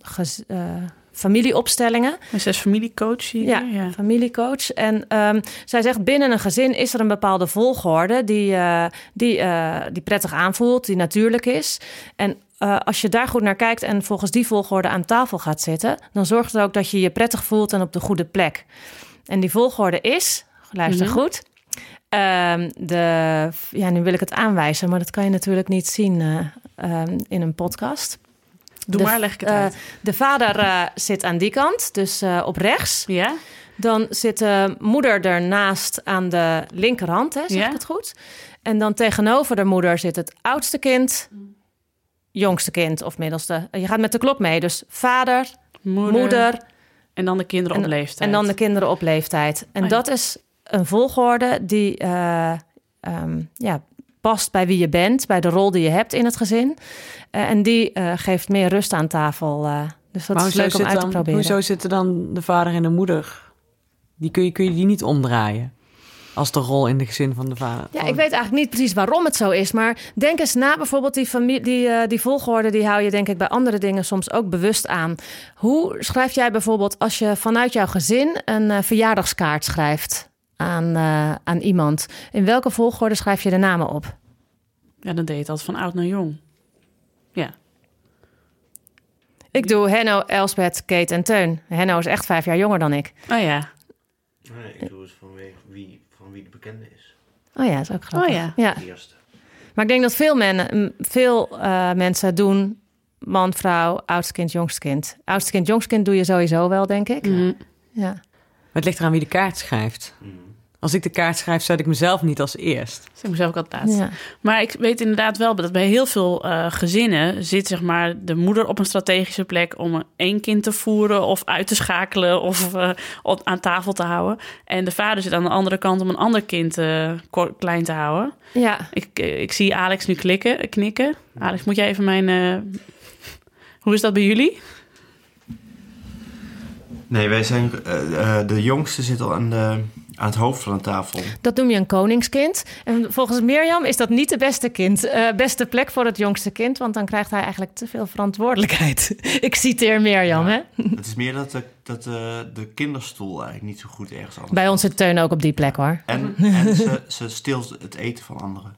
familieopstellingen. Ze is familiecoach hier. Ja, familiecoach. En ehm, zij zegt binnen een gezin is er een bepaalde volgorde die, eh, die, eh, die prettig aanvoelt, die natuurlijk is. En eh, als je daar goed naar kijkt en volgens die volgorde aan tafel gaat zitten, dan zorgt het ook dat je je prettig voelt en op de goede plek. En die volgorde is, luister Mhm. goed. ehm, de, ja, nu wil ik het aanwijzen, maar dat kan je natuurlijk niet zien eh, ehm, in een podcast. Doe De- maar, leg ik het eh, uit. De vader eh, zit aan die kant, dus eh, op rechts. Ja? Dan zit de moeder ernaast aan de linkerhand, hè, zeg Ja. ik het goed? En dan tegenover de moeder zit het oudste kind, jongste kind of middelste. Je gaat met de klok mee, dus vader, Moeder, moeder, en dan de kinderen op en- leeftijd. en dan de kinderen op leeftijd. En Ah, ja. dat is een volgorde die eh, ehm, ja, past bij wie je bent, bij de rol die je hebt in het gezin. Eh, en die eh, geeft meer rust aan tafel. eh. dus dat Maar is leuk om uit te proberen. Hoezo zitten dan de vader en de moeder? Die kun, je, kun je die niet omdraaien? Als de rol in de gezin van de vader. Ja, ik weet eigenlijk niet precies waarom het zo is. Maar denk eens na bijvoorbeeld die, familie, die, die volgorde... die hou je denk ik bij andere dingen soms ook bewust aan. Hoe schrijf jij bijvoorbeeld als je vanuit jouw gezin... een verjaardagskaart schrijft aan, eh, aan iemand? In welke volgorde schrijf je de namen op? Ja, dan deed je het altijd van oud naar jong. Ja. Ik doe Henno, Elsbeth, Kate en Teun. Henno is echt vijf jaar jonger dan ik. Oh ja. Nee, ik doe het vanwege wie, van wie de bekende is. Oh ja, dat is ook grappig. Oh ja. ja. De eerste. Maar ik denk dat veel, men, veel eh, mensen doen man, vrouw, oudste kind, jongste kind. Oudste kind, jongste kind doe je sowieso wel, denk ik. Mhm. Ja. Maar het ligt eraan wie de kaart schrijft. Als ik de kaart schrijf, zet ik mezelf niet als eerst. Zeg ik mezelf ook altijd laatst. Ja. Maar ik weet inderdaad wel dat bij heel veel eh, gezinnen zit zeg maar de moeder op een strategische plek om één kind te voeren of uit te schakelen of eh, op, aan tafel te houden. En de vader zit aan de andere kant om een ander kind eh, klein te houden. ja. Ik, ik zie Alex nu klikken, knikken. Alex, moet jij even mijn. eh, Hoe is dat bij jullie? Nee, wij zijn... de jongste zit al aan, de, aan het hoofd van de tafel. Dat noem je een koningskind. En volgens Mirjam is dat niet de beste kind, eh, beste plek voor het jongste kind, want dan krijgt hij eigenlijk te veel verantwoordelijkheid. Ik citeer Mirjam, hè? Het is meer dat, de, dat de, de kinderstoel eigenlijk niet zo goed ergens anders Bij ons zit Teun ook op die plek, hoor. En, en ze, ze stilt het eten van anderen.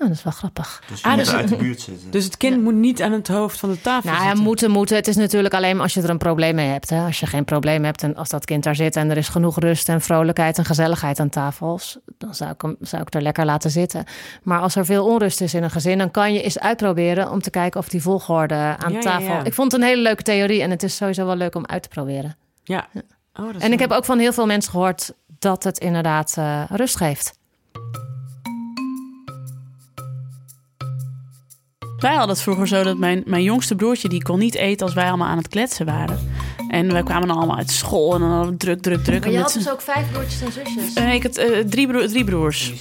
Oh, dat is wel grappig. Dus Ah, dus- uit de buurt zitten. Dus het kind moet niet aan het hoofd van de tafel Nou ja, zitten. moeten, moeten. Het is natuurlijk alleen als je er een probleem mee hebt. Hè? Als je geen probleem hebt en als dat kind daar zit en er is genoeg rust en vrolijkheid en gezelligheid aan tafels, dan zou ik hem zou ik er lekker laten zitten. Maar als er veel onrust is in een gezin, dan kan je eens uitproberen om te kijken of die volgorde aan Ja, ja, tafel. ja. Ik vond het een hele leuke theorie en het is sowieso wel leuk om uit te proberen. Ja. Oh, dat is En ik heb ook van heel veel mensen gehoord dat het inderdaad eh, rust geeft. Wij hadden het vroeger zo dat mijn, mijn jongste broertje... die kon niet eten als wij allemaal aan het kletsen waren. En wij kwamen dan allemaal uit school en dan hadden we druk, druk, druk. En met z'n- ook vijf broertjes en zusjes? Eh, ik had eh, drie, broer, drie broers.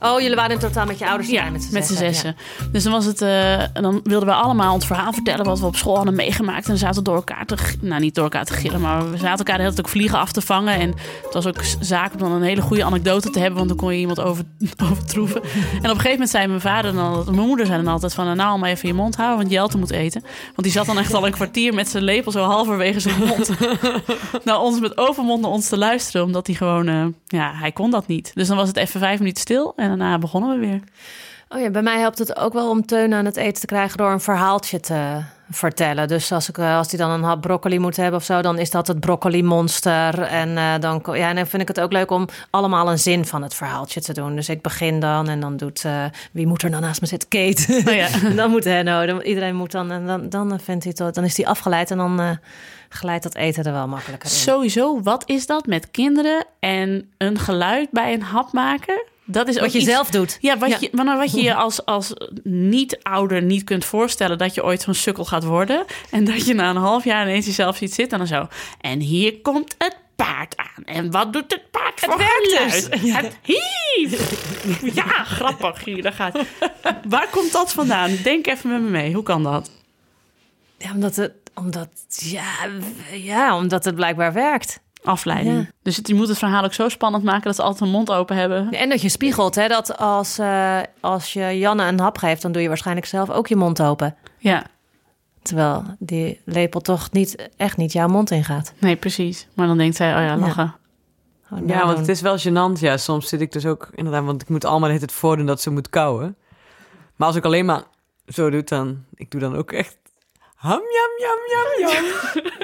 Oh, jullie waren in totaal met je ouders Ja, met z'n zessen. zessen. Dus dan was het, eh, en dan wilden we allemaal ons verhaal vertellen wat we op school hadden meegemaakt. En dan zaten we door elkaar te, nou niet door elkaar te gillen, maar we zaten elkaar de hele tijd ook vliegen af te vangen. En het was ook zaak om dan een hele goede anekdote te hebben, want dan kon je iemand over, overtroeven. En op een gegeven moment zei mijn vader dan, mijn moeder zei dan altijd van, nou al maar even je mond houden, want Jelte moet eten. Want die zat dan echt al een kwartier met zijn lepel zo halverwege zijn mond. nou, ons met overmond naar ons te luisteren, omdat hij gewoon, eh, ja, hij kon dat niet. Dus dan was het even vijf minuten stil en daarna begonnen we weer. Oh ja, bij mij helpt het ook wel om Teun aan het eten te krijgen door een verhaaltje te vertellen. Dus als, ik, eh, als hij dan een hap broccoli moet hebben of zo, dan is dat het broccoli monster. En, eh, dan, ja, en dan vind ik het ook leuk om allemaal een zin van het verhaaltje te doen. Dus ik begin dan en dan doet, eh, wie moet er dan naast me zitten? Kate. Oh ja. Dan moet Henno, dan, iedereen moet dan, en dan, dan, vindt hij het, dan is hij afgeleid en dan eh, glijdt dat eten er wel makkelijker in. Sowieso, wat is dat met kinderen en een geluid bij een hap maken? Dat is ook Wat je iets- zelf doet. Ja, wat Ja. je, maar wat je je als, als niet-ouder niet kunt voorstellen... dat je ooit zo'n sukkel gaat worden. En dat je na een half jaar ineens jezelf ziet zitten en dan zo... En hier komt het paard aan. En wat doet het paard voor werkt dus. geluid? Het hief. Ja, grappig. Hier, daar gaat. Waar komt dat vandaan? Denk even met me mee. Hoe kan dat? Ja, omdat het, omdat, ja, ja, omdat het blijkbaar werkt. Afleiding. Ja. Dus het, je moet het verhaal ook zo spannend maken... dat ze altijd een mond open hebben. En dat je spiegelt, hè? Dat als, eh, als je Janne een hap geeft, dan doe je waarschijnlijk zelf ook je mond open. Ja, Terwijl die lepel toch niet, echt niet jouw mond ingaat. nee, precies. Maar dan denkt zij, oh ja, lachen. Gewoon Ja, want nadoen. het is wel gênant. Ja, soms zit ik dus ook inderdaad, want ik moet allemaal tijd voordoen dat ze moet kauwen. Maar als ik alleen maar zo doe, dan ik doe dan ook echt ham jam jam jam jam.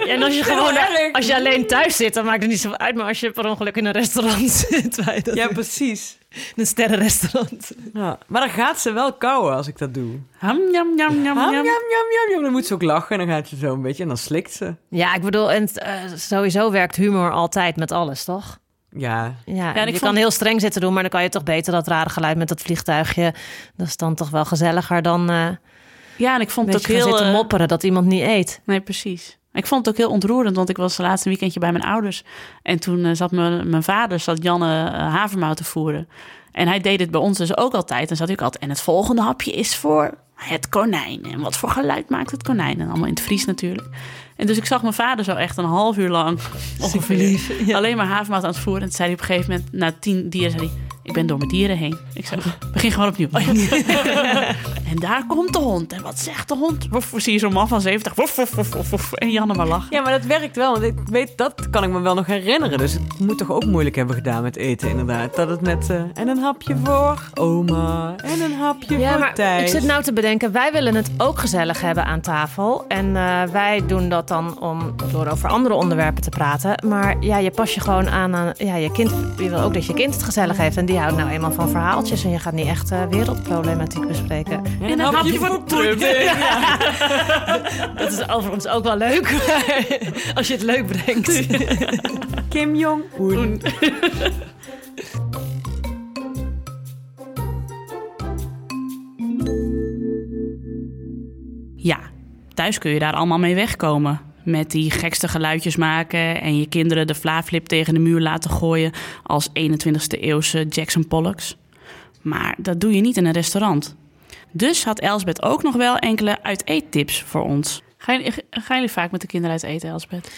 Ja, en als je gewoon als je alleen thuis zit, dan maakt het niet zo uit. Maar als je per ongeluk in een restaurant zit, wij dat Ja, doen. precies. een sterrenrestaurant. Ja, maar dan gaat ze wel kauwen als ik dat doe. Ham, jam, jam, jam, Ham jam jam. jam jam jam. Dan moet ze ook lachen en dan gaat ze zo een beetje en dan slikt ze. Ja, ik bedoel, en eh, sowieso werkt humor altijd met alles, toch? Ja, Ja, en ik je vond- kan heel streng zitten doen, maar dan kan je toch beter dat rare geluid met dat vliegtuigje. Dat is dan toch wel gezelliger dan eh Ja, en ik vond het ook heel... zitten eh, mopperen dat iemand niet eet. Nee, precies. Ik vond het ook heel ontroerend, want ik was het laatste weekendje bij mijn ouders. En toen eh, zat mijn, mijn vader, zat Janne uh, havermout te voeren. En hij deed het bij ons dus ook altijd. En zat ik altijd, en het volgende hapje is voor het konijn. En wat voor geluid maakt het konijn? En allemaal in het Fries natuurlijk. En dus ik zag mijn vader zo echt een half uur lang ongeveer alleen maar havermout aan het voeren. En toen zei hij op een gegeven moment, na tien dieren, zei hij... Ik ben door mijn dieren heen. Ik zei, begin gewoon opnieuw. en daar komt de hond. En wat zegt de hond? Woef, zie je zo'n man van 70. Woef, woef, woef, woef, woef. En Janne maar lachen. Ja, maar dat werkt wel. Want ik weet, dat kan ik me wel nog herinneren. Dus het moet toch ook moeilijk hebben gedaan met eten, inderdaad. Dat het met... eh, en een hapje voor oma. En een hapje Ja, voor maar Thijs. ik zit nou te bedenken, wij willen het ook gezellig hebben aan tafel. En eh, wij doen dat dan om door over andere onderwerpen te praten. Maar ja, je pas je gewoon aan aan ja, je kind. Je wil ook dat je kind het gezellig heeft. En die houdt nou eenmaal van verhaaltjes. En je gaat niet echt eh, wereldproblematiek bespreken. En een hapje voor Trump. Dat is overigens ook wel leuk. Als je het leuk brengt. Kim Jong-un. Ja, thuis kun je daar allemaal mee wegkomen. Met die gekste geluidjes maken en je kinderen de vlaaflip tegen de muur laten gooien als 21ste eeuwse Jackson Pollocks. Maar dat doe je niet in een restaurant. Dus had Elsbeth ook nog wel enkele uit-eettips voor ons. Gaan gaan jullie vaak met de kinderen uit eten, Elsbeth?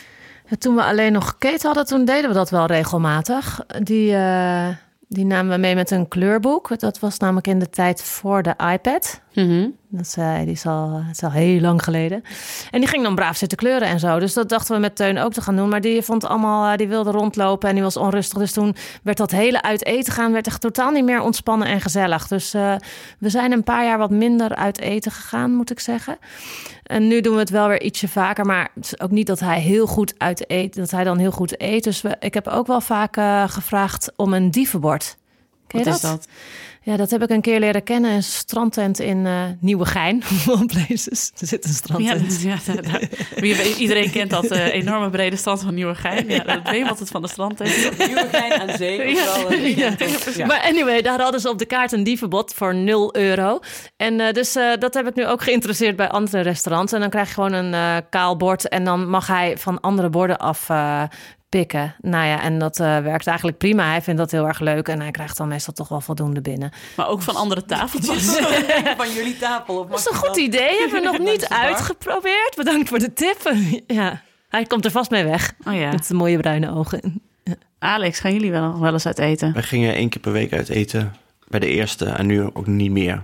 Toen we alleen nog Kate hadden, toen deden we dat wel regelmatig. Die, eh, die namen we mee met een kleurboek. Dat was namelijk in de tijd voor de iPad. Mhm. Dat zei, die is al, het is al heel lang geleden. En die ging dan braaf zitten kleuren en zo. Dus dat dachten we met Teun ook te gaan doen. Maar die vond allemaal, eh, die wilde rondlopen en die was onrustig. Dus toen werd dat hele uit eten gaan, werd echt totaal niet meer ontspannen en gezellig. Dus eh, we zijn een paar jaar wat minder uit eten gegaan, moet ik zeggen. En nu doen we het wel weer ietsje vaker. Maar het is ook niet dat hij heel goed uit eet, dat hij dan heel goed eet. Dus we, ik heb ook wel vaak eh, gevraagd om een dievenbord. Ken Wat is dat? Ja, dat heb ik een keer leren kennen. Een strandtent in eh Nieuwegein. Places. Er zit een Ja, strandtent. ja weet- iedereen kent dat eh, enorme brede strand van Nieuwegein. Ja, dat weet wat het van de strand is. Nieuwegein aan zee. Ja, ja, Ja. Maar anyway, daar hadden ze op de kaart een dievenbod voor 0 euro. En eh, dus eh, dat heb ik nu ook geïnteresseerd bij andere restaurants. En dan krijg je gewoon een eh, kaal bord. En dan mag hij van andere borden af eh, pikken. Nou ja, en dat eh, werkt eigenlijk prima. Hij vindt dat heel erg leuk. En hij krijgt dan meestal toch wel voldoende binnen. Maar ook van andere tafeltjes. Van jullie tafel. Of Dat is een goed idee. Hebben we nog niet uitgeprobeerd. Bedankt voor de tip. ja, hij komt er vast mee weg. Oh ja. Met zijn mooie bruine ogen. Alex, gaan jullie wel, wel eens uit eten? We gingen één keer per week uit eten. Bij de eerste en nu ook niet meer.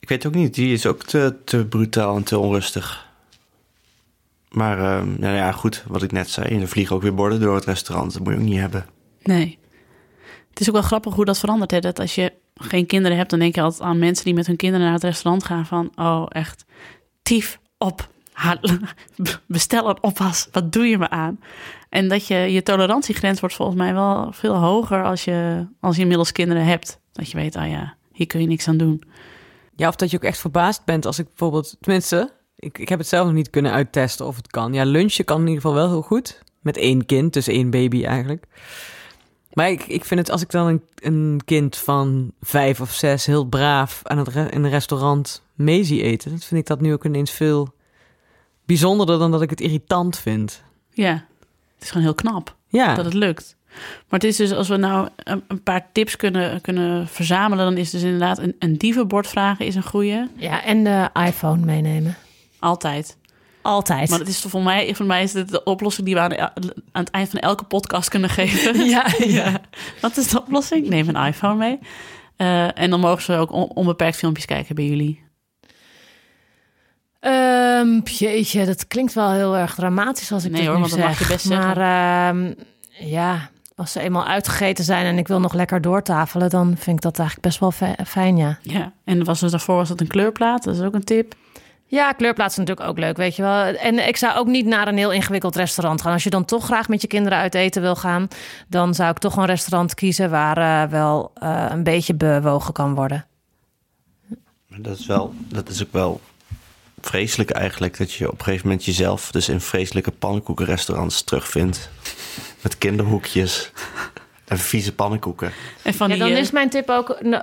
Ik weet ook niet, die is ook te, te brutaal en te onrustig. Maar ehm, nou ja, goed, wat ik net zei. Er vliegen ook weer borden door het restaurant. Dat moet je ook niet hebben. Nee. Het is ook wel grappig hoe dat verandert. Hè? Dat als je geen kinderen hebt, dan denk je altijd aan mensen die met hun kinderen naar het restaurant gaan. Van, oh echt, tief op. Bestel een oppas. Wat doe je me aan? En dat je, je tolerantiegrens wordt volgens mij wel veel hoger als je, als je inmiddels kinderen hebt. Dat je weet, ah ja, hier kun je niks aan doen. Ja, of dat je ook echt verbaasd bent als ik bijvoorbeeld... Tenminste, ik, ik heb het zelf nog niet kunnen uittesten of het kan. Ja, lunchen kan in ieder geval wel heel goed. Met één kind, dus één baby eigenlijk. Maar ik, ik vind het, als ik dan een, een kind van vijf of zes heel braaf aan het re- in een restaurant mee zie eten... dan vind ik dat nu ook ineens veel bijzonderder dan dat ik het irritant vind. Ja, het is gewoon heel knap. Ja, dat het lukt. Maar het is dus, als we nou een, een paar tips kunnen, kunnen verzamelen, dan is dus inderdaad een, een dievenbord vragen is een goeie. Ja, en de iPhone meenemen. Altijd. Altijd. Maar het is voor mij, voor mij is dit de oplossing die we aan, aan het eind van elke podcast kunnen geven. ja, ja. Wat is de oplossing? Neem een iPhone mee. Eh, en dan mogen ze ook on- onbeperkt filmpjes kijken bij jullie. Ehm, jeetje, dat klinkt wel heel erg dramatisch als ik Nee hoor, nu want dat mag zeg. je best maar ehm, ja, als ze eenmaal uitgegeten zijn en ik wil nog lekker doortafelen, dan vind ik dat eigenlijk best wel fi- fijn, ja. Ja, en was het daarvoor was dat een kleurplaat? Dat is ook een tip. Ja, kleurplaat is natuurlijk ook leuk, weet je wel. En ik zou ook niet naar een heel ingewikkeld restaurant gaan. Als je dan toch graag met je kinderen uit eten wil gaan, dan zou ik toch een restaurant kiezen waar eh, wel eh, een beetje bewogen kan worden. Dat is wel, dat is ook wel vreselijk eigenlijk. Dat je op een gegeven moment jezelf dus in vreselijke pannenkoekenrestaurants terugvindt. Met kinderhoekjes en vieze pannenkoeken. En van Ja, die, dan eh, is mijn tip ook: eh, eh,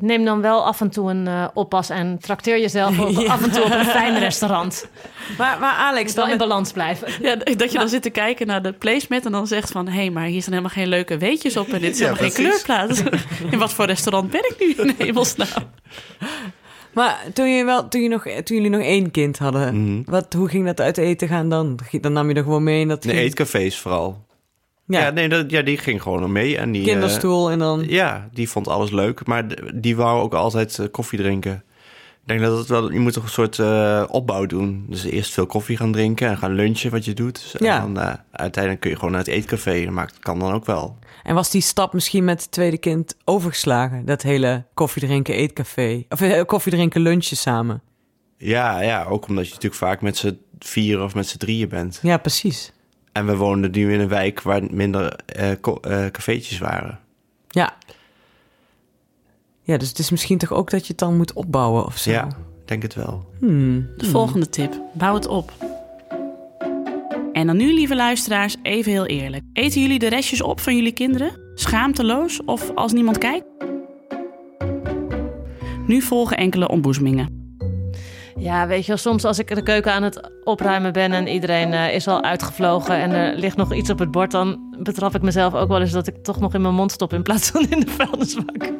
neem dan wel af en toe een oppas en trakteer jezelf af en toe op een fijn restaurant. maar, maar Alex, dan in met- balans blijven. Ja, dat je dan zit te kijken naar de placemat en dan zegt van... hé, hey, maar hier staan helemaal geen leuke weetjes op... en dit is Ja, helemaal geen kleurplaat. In wat voor restaurant ben ik nu in hemelsnaam? Maar toen, je wel, toen, je nog, toen jullie nog één kind hadden, Mhm. wat, hoe ging dat uit eten gaan dan? Dan nam je er gewoon mee en dat Nee, ging- eetcafés vooral. Ja, Ja, nee, dat, ja, die ging gewoon mee. En die, eh, kinderstoel en dan... ja, die vond alles leuk. Maar die wou ook altijd eh, koffie drinken. Ik denk dat het wel... Je moet toch een soort eh, opbouw doen. Dus eerst veel koffie gaan drinken en gaan lunchen wat je doet. Dus, en Ja. dan eh, uiteindelijk kun je gewoon naar het eetcafé. Dat maakt, kan dan ook wel. En was die stap misschien met het tweede kind overgeslagen? Dat hele koffie drinken eetcafé. Of eh, koffie drinken lunchen samen. Ja, ja, ook omdat je natuurlijk vaak met z'n vier of met z'n drieën bent. Ja, precies. En we woonden nu in een wijk waar minder eh eh, cafeetjes waren. Ja. Ja, dus het is misschien toch ook dat je het dan moet opbouwen of zo. Ja, ik denk het wel. Hmm. De volgende tip. Bouw het op. En dan nu, lieve luisteraars, even heel eerlijk. Eten jullie de restjes op van jullie kinderen? Schaamteloos of als niemand kijkt? Nu volgen enkele ontboezemingen. Ja, weet je wel, soms als ik de keuken aan het opruimen ben en iedereen eh, is al uitgevlogen en er ligt nog iets op het bord, dan betrap ik mezelf ook wel eens dat ik toch nog in mijn mond stop in plaats van in de vuilnisbak.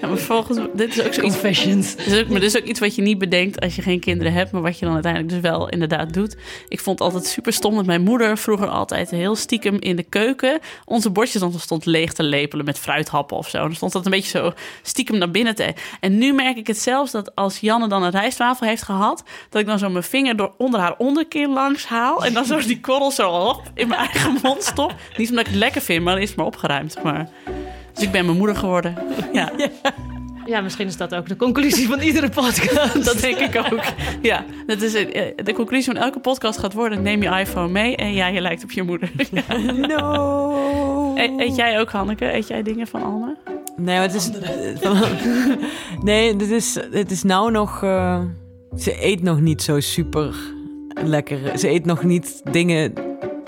Ja, maar volgens dit is ook zoiets. Confessions. Dit is ook, maar dit is ook iets wat je niet bedenkt als je geen kinderen hebt, maar wat je dan uiteindelijk dus wel inderdaad doet. Ik vond het altijd super stom dat mijn moeder vroeger altijd heel stiekem in de keuken onze bordjes dan stond leeg te lepelen met fruithappen of zo. En dan stond dat een beetje zo stiekem naar binnen te. En nu merk ik het zelfs dat als Janne dan een rijstwafel heeft gehad, dat ik dan zo mijn vinger door onder haar onderkin langs haal en dan zo die korrel zo op in mijn eigen mond stop. Niet omdat ik het lekker vind, maar dan is het maar opgeruimd. Maar... Dus ik ben mijn moeder geworden. Ja. Ja, misschien is dat ook de conclusie van iedere podcast. Dat denk ik ook. Ja, dat is. Eh, de conclusie van elke podcast gaat worden: neem je iPhone mee en ja, je lijkt op je moeder. Ja. No. E- Eet jij ook, Hanneke? Eet jij dingen van Alme? Nee, maar het is. nee, dit is, het is nou nog. eh, ze eet nog niet zo super lekker. Ze eet nog niet dingen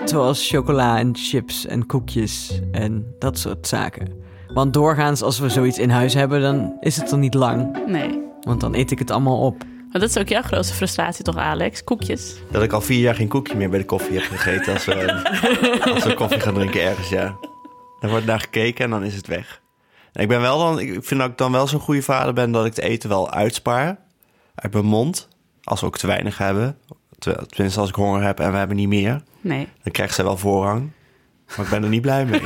zoals chocola en chips en koekjes en dat soort zaken. Want doorgaans, als we zoiets in huis hebben, dan is het er niet lang. Nee. Want dan eet ik het allemaal op. Maar dat is ook jouw grootste frustratie, toch, Alex? Koekjes. Dat ik al vier jaar geen koekje meer bij de koffie heb gegeten als we, als we koffie gaan drinken ergens, ja. Dan wordt naar gekeken en dan is het weg. En ik ben wel dan, ik vind dat ik dan wel zo'n goede vader ben dat ik het eten wel uitspaar uit mijn mond. Als we ook te weinig hebben. Tenminste, als ik honger heb en we hebben niet meer. Nee. Dan krijgt zij wel voorrang. Maar ik ben er niet blij mee.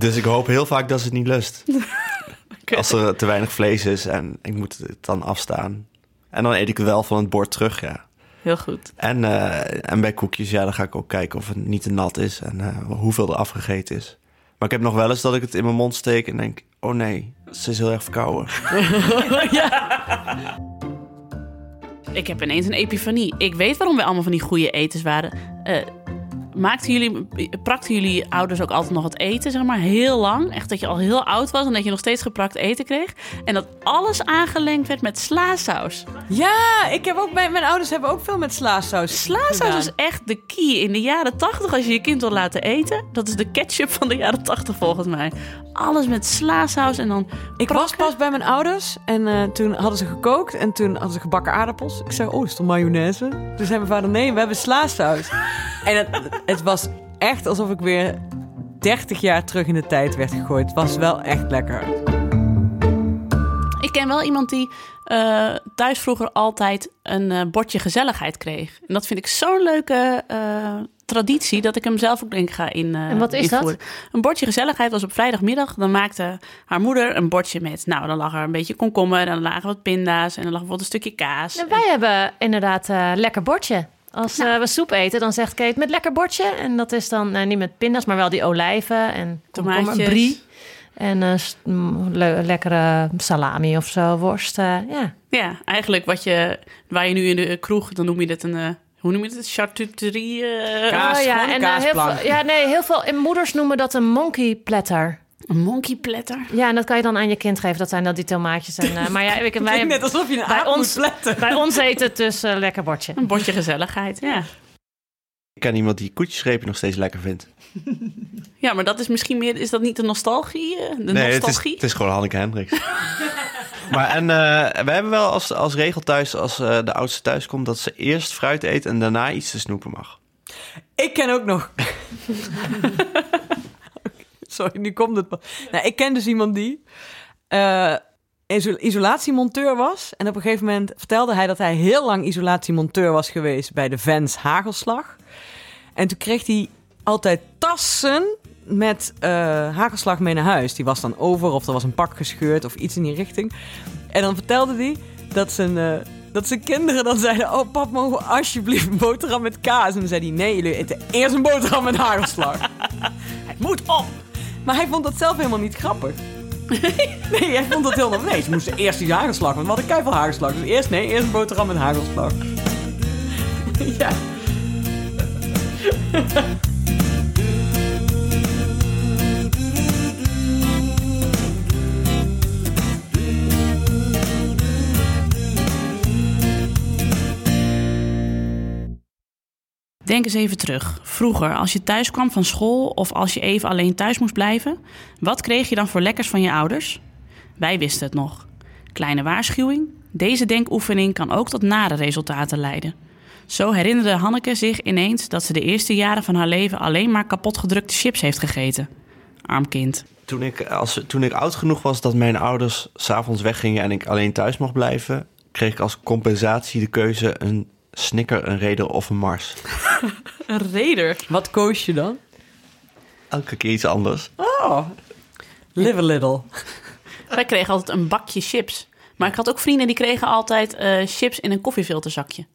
dus ik hoop heel vaak dat ze het niet lust. Als er te weinig vlees is en ik moet het dan afstaan. En dan eet ik wel van het bord terug, ja. Heel goed. En, eh, en bij koekjes, ja, dan ga ik ook kijken of het niet te nat is en eh, hoeveel er afgegeten is. Maar ik heb nog wel eens dat ik het in mijn mond steek en denk: oh nee, ze is heel erg verkouden. Ik heb ineens een epifanie. Ik weet waarom we allemaal van die goede etens waren. Eh, maakten jullie, prakten jullie ouders ook altijd nog het eten, zeg maar, heel lang? Echt dat je al heel oud was en dat je nog steeds geprakt eten kreeg? En dat alles aangelengd werd met slaasaus. Ja, ik heb ook bij mijn ouders hebben ook veel met slaasaus. Slaasaus is echt de key in de jaren 80 als je je kind wil laten eten. Dat is de ketchup van de jaren 80 volgens mij. Alles met slaasaus en dan Ik was pas bij mijn ouders en eh, toen hadden ze gekookt en toen hadden ze gebakken aardappels. Ik zei, oh, is mayonaise? Toen zei mijn vader, nee, we hebben slaasaus. en het, het was echt alsof ik weer 30 jaar terug in de tijd werd gegooid. Het was wel echt lekker. Ik ken wel iemand die eh, thuis vroeger altijd een eh, bordje gezelligheid kreeg. En dat vind ik zo'n leuke eh, traditie dat ik hem zelf ook denk ik ga in. eh, En wat is dat? Een bordje gezelligheid was op vrijdagmiddag. Dan maakte haar moeder een bordje met. Nou, dan lag er een beetje komkommer, en dan lagen wat pinda's en dan lag bijvoorbeeld een stukje kaas. En wij hebben inderdaad eh lekker bordje. Als Nou. eh, we soep eten, dan zegt Kate met lekker bordje. En dat is dan eh, niet met pinda's, maar wel die olijven en Tomaatjes. brie. En eh, s- mm, le- lekkere salami of zo, worst. eh, ja. Ja, eigenlijk wat je, waar je nu in de kroeg, dan noem je dit een, eh, hoe noem je het? Charcuterie? eh, Kaas, Oh, ja, een en, eh, heel veel, ja, nee, heel veel en moeders noemen dat een monkey platter. Een monkey platter. Ja, en dat kan je dan aan je kind geven. Dat zijn dan die tomaatjes. En, eh, maar ja, ik, wij, Net alsof je een bij aap ons, moet pletten. bij ons eten het dus eh, lekker bordje. Een bordje gezelligheid, ja. Ik ken iemand die koetjesrepen nog steeds lekker vindt. Ja, maar dat is misschien meer, is dat niet de nostalgie? eh, De nee, het is, nostalgie? het is gewoon Hanneke Hendricks. maar en uh, we hebben wel als, als regel thuis, als uh, de oudste thuis komt, dat ze eerst fruit eet en daarna iets te snoepen mag. Ik ken ook nog. Sorry, nu komt het. Nou, ik ken dus iemand die uh, iso isolatiemonteur was. En op een gegeven moment vertelde hij dat hij heel lang isolatiemonteur was geweest bij de Vans Hagelslag. En toen kreeg hij altijd tassen met uh, hagelslag mee naar huis. Die was dan over of er was een pak gescheurd of iets in die richting. En dan vertelde hij dat zijn, uh, dat zijn kinderen dan zeiden... Oh, pap, mogen we alsjeblieft een boterham met kaas? En dan zei hij, nee, jullie eten eerst een boterham met hagelslag. Het moet op! Maar hij vond dat zelf helemaal niet grappig. nee, hij vond dat heel normaal. Nee, ze moesten eerst die hagelslag, want we hadden keiveel hagelslag. Dus eerst, nee, eerst een boterham met hagelslag. ja. Denk eens even terug. Vroeger, als je thuis kwam van school of als je even alleen thuis moest blijven, wat kreeg je dan voor lekkers van je ouders? Wij wisten het nog. Kleine waarschuwing: deze denkoefening kan ook tot nare resultaten leiden. Zo herinnerde Hanneke zich ineens dat ze de eerste jaren van haar leven alleen maar kapotgedrukte chips heeft gegeten. Arm kind. Toen ik, als, toen ik oud genoeg was dat mijn ouders s'avonds weggingen en ik alleen thuis mocht blijven, kreeg ik als compensatie de keuze een Snicker, een Raider of een Mars. Een reder. Wat koos je dan? Elke keer iets anders. Oh, live a little. Wij kregen altijd een bakje chips. Maar ik had ook vrienden die kregen altijd eh, chips in een koffiefilterzakje.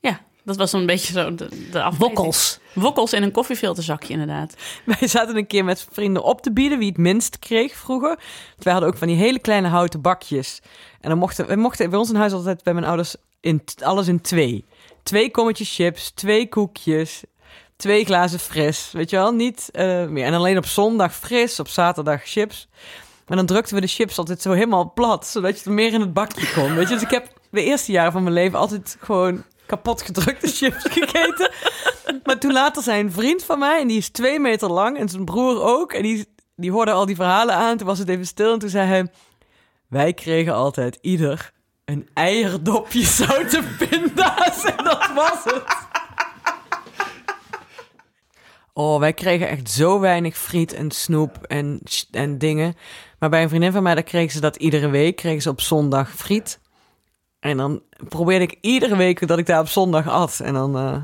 Ja, dat was een beetje zo de. Wokkels. Wokkels in een koffiefilterzakje, inderdaad. Wij zaten een keer met vrienden op te bieden wie het minst kreeg vroeger. Want wij hadden ook van die hele kleine houten bakjes. En dan mochten we mochten bij ons in huis altijd bij mijn ouders alles in twee. Twee kommetjes chips, twee koekjes, twee glazen fris. Weet je wel, niet eh, meer. En alleen op zondag fris, op zaterdag chips. Maar dan drukten we de chips altijd zo helemaal plat, zodat je er meer in het bakje kon. Weet je, dus ik heb de eerste jaren van mijn leven altijd gewoon kapot gedrukte chips gegeten. Maar toen later zei een vriend van mij, en die is twee meter lang, en zijn broer ook, en die, die hoorde al die verhalen aan. Toen was het even stil en toen zei hij, wij kregen altijd ieder een eierdopje zoute pinda's en dat was het. Oh, wij kregen echt zo weinig friet en snoep en, en dingen. Maar bij een vriendin van mij, daar kregen ze dat iedere week. Kregen ze op zondag friet. En dan probeerde ik iedere week dat ik daar op zondag at. En dan eh,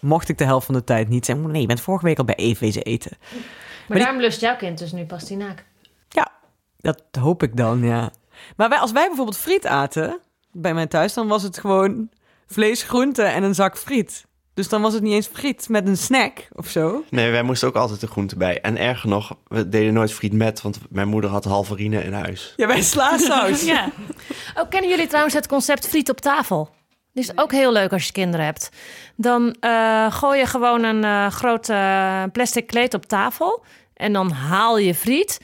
mocht ik de helft van de tijd niet zeggen... nee, je bent vorige week al bij Eve wezen eten. Maar, die- daarom lust jouw kind dus nu pastinaak. Ja, dat hoop ik dan, ja. Maar wij, als wij bijvoorbeeld friet aten bij mij thuis... dan was het gewoon vlees, groente en een zak friet. Dus dan was het niet eens friet met een snack of zo. Nee, wij moesten ook altijd de groente bij. En erger nog, we deden nooit friet met, want mijn moeder had halverine in huis. Ja, bij slaasaus. Ja, Oh, kennen jullie trouwens het concept friet op tafel? Die is ook heel leuk als je kinderen hebt. Dan eh, gooi je gewoon een eh, groot eh, plastic kleed op tafel. En dan haal je friet.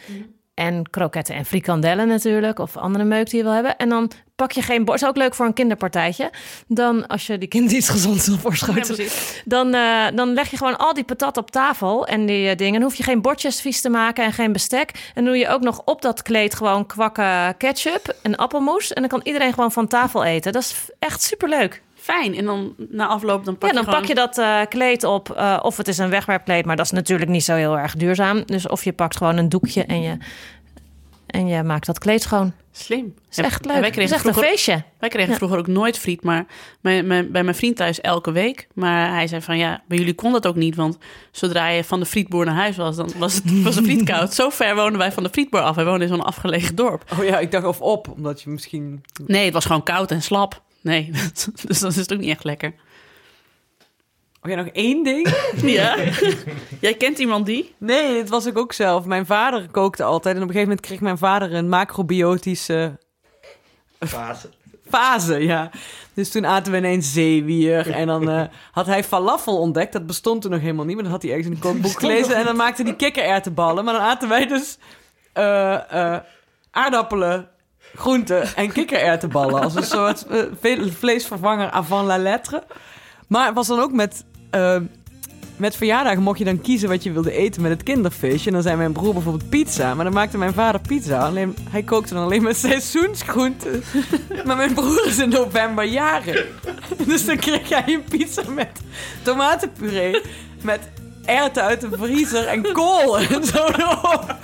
En kroketten en frikandellen natuurlijk. Of andere meuk die je wil hebben. En dan pak je geen bord. Is ook leuk voor een kinderpartijtje. Dan, als je die kind iets gezonds wil voorschoten. dan, eh, dan leg je gewoon al die patat op tafel. En die eh, dingen. Dan hoef je geen bordjes vies te maken en geen bestek. En doe je ook nog op dat kleed gewoon kwakken ketchup en appelmoes. En dan kan iedereen gewoon van tafel eten. Dat is echt superleuk. Fijn. En dan na afloop dan pak Ja, dan je gewoon... pak je dat eh, kleed op. eh, of het is een wegwerpkleed, maar dat is natuurlijk niet zo heel erg duurzaam. Dus of je pakt gewoon een doekje en je, en je maakt dat kleed schoon. Slim. Is echt Ja, leuk. Wij Dat is kregen, echt een vroeger, feestje. wij kregen Ja. vroeger ook nooit friet, maar mijn, mijn, bij mijn vriend thuis elke week. Maar hij zei van ja, bij jullie kon dat ook niet, want zodra je van de frietboer naar huis was, dan was het was de friet koud. Zo ver woonden wij van de frietboer af. Wij woonden in zo'n afgelegen dorp. Oh ja, ik dacht of op, omdat je misschien... Nee, het was gewoon koud en slap. Nee, dus dat is ook niet echt lekker. Oh ja, nog één ding? Ja? Jij kent iemand die? Nee, dit was ik ook zelf. Mijn vader kookte altijd. En op een gegeven moment kreeg mijn vader een macrobiotische Fase. fase, ja. Dus toen aten we ineens zeewier. En dan eh, had hij falafel ontdekt. Dat bestond toen nog helemaal niet. Maar dat had hij ergens in een kookboek gelezen. En dan maakte hij kikkererwtenballen. Maar dan aten wij dus eh, eh, aardappelen, groenten en kikkererwtenballen. Als een soort eh, ve- vleesvervanger avant la lettre. Maar het was dan ook met... eh, met verjaardagen mocht je dan kiezen wat je wilde eten met het kinderfeestje. En dan zei mijn broer bijvoorbeeld pizza. Maar dan maakte mijn vader pizza. Alleen, hij kookte dan alleen met seizoensgroenten. maar mijn broer is in november jarig. Dus dan kreeg hij een pizza met tomatenpuree. Met erwten uit de vriezer en kool en zo.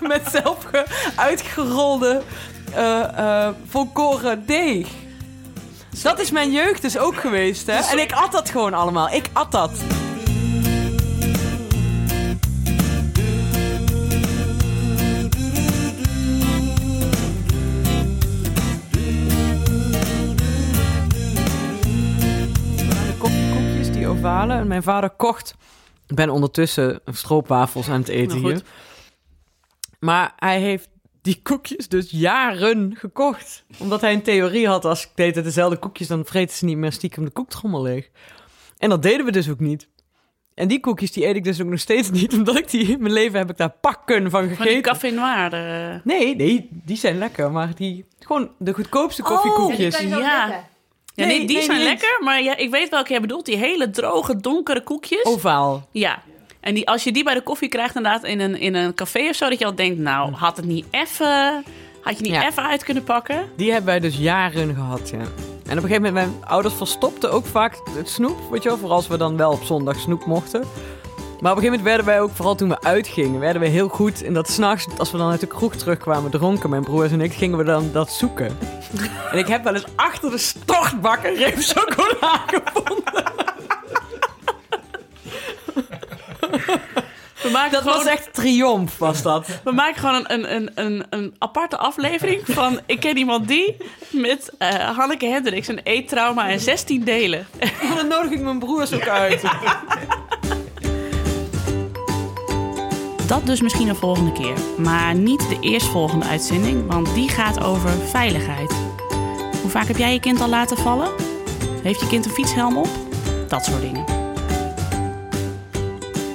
Met zelf ge- uitgerolde eh, volkoren deeg. Dat is mijn jeugd dus ook geweest, hè? En ik at dat gewoon allemaal. Ik at dat. koffiekoekjes, die ovale. En mijn vader kocht... Ik ben ondertussen stroopwafels aan het eten Nou, hier. goed. Maar hij heeft die koekjes dus jaren gekocht. Omdat hij een theorie had, als ik deed het dezelfde koekjes... dan vreten ze niet meer stiekem de koektrommel leeg. En dat deden we dus ook niet. En die koekjes, die eet ik dus ook nog steeds niet... omdat ik die in mijn leven heb ik daar pakken van Van die gegeten. café noir. eh. Nee, nee, die zijn lekker. Maar die, gewoon de goedkoopste koffiekoekjes. ja. Ja, Nee, nee, die nee, zijn lekker, maar ja, ik weet welke jij bedoelt. Die hele droge, donkere koekjes. Ovaal. Ja. En die, als je die bij de koffie krijgt, inderdaad, in een, in een café of zo, dat je al denkt, nou, had het niet even, had je niet Ja. even uit kunnen pakken? Die hebben wij dus jaren gehad, ja. En op een gegeven moment, mijn ouders verstopten ook vaak het snoep, weet je wel. Vooral als we dan wel op zondag snoep mochten. Maar op een gegeven moment werden wij ook, vooral toen we uitgingen, werden we heel goed. En dat s'nachts, als we dan uit de kroeg terugkwamen dronken, mijn broers en ik, gingen we dan dat zoeken. en ik heb wel eens achter de stortbak een reep chocola gevonden. We maken Dat gewoon, was echt triomf, was dat. We maken gewoon een, een, een, een aparte aflevering van Ik ken iemand die met eh, Hanneke Hendricks een eettrauma in 16 delen. En dan nodig ik mijn broers ook uit. Dat dus misschien een volgende keer. Maar niet de eerstvolgende uitzending, want die gaat over veiligheid. Hoe vaak heb jij je kind al laten vallen? Heeft je kind een fietshelm op? Dat soort dingen.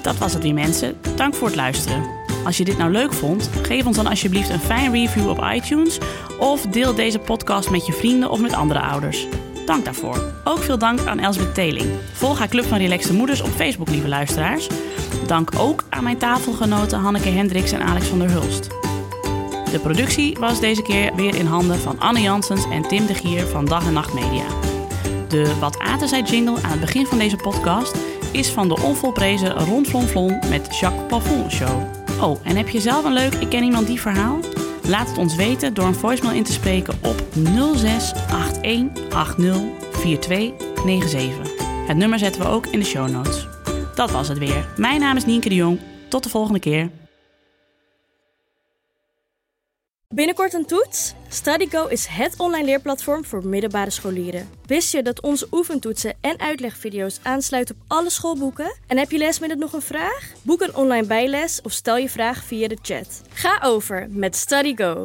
Dat was het weer mensen. Dank voor het luisteren. Als je dit nou leuk vond, geef ons dan alsjeblieft een fijn review op iTunes of deel deze podcast met je vrienden of met andere ouders. Dank daarvoor. Ook veel dank aan Elsbeth Teling. Volg haar Club van Relaxte Moeders op Facebook, lieve luisteraars. Dank ook aan mijn tafelgenoten Hanneke Hendricks en Alex van der Hulst. De productie was deze keer weer in handen van Anne Janssens en Tim de Gier van Dag en Nacht Media. De Wat Aten zei jingle aan het begin van deze podcast is van de onvolprezen Ron Flon Flon met Jacques Pavon Show. Oh, en heb je zelf een leuk Ik ken iemand die verhaal? Laat het ons weten door een voicemail in te spreken op 06 81 80 4297. Het nummer zetten we ook in de show notes. Dat was het weer. Mijn naam is Nienke de Jong. Tot de volgende keer. Binnenkort een toets? StudyGo is het online leerplatform voor middelbare scholieren. Wist je dat onze oefentoetsen en uitlegvideo's aansluiten op alle schoolboeken? En heb je lesmiddag nog een vraag? Boek een online bijles of stel je vraag via de chat. Ga over met StudyGo.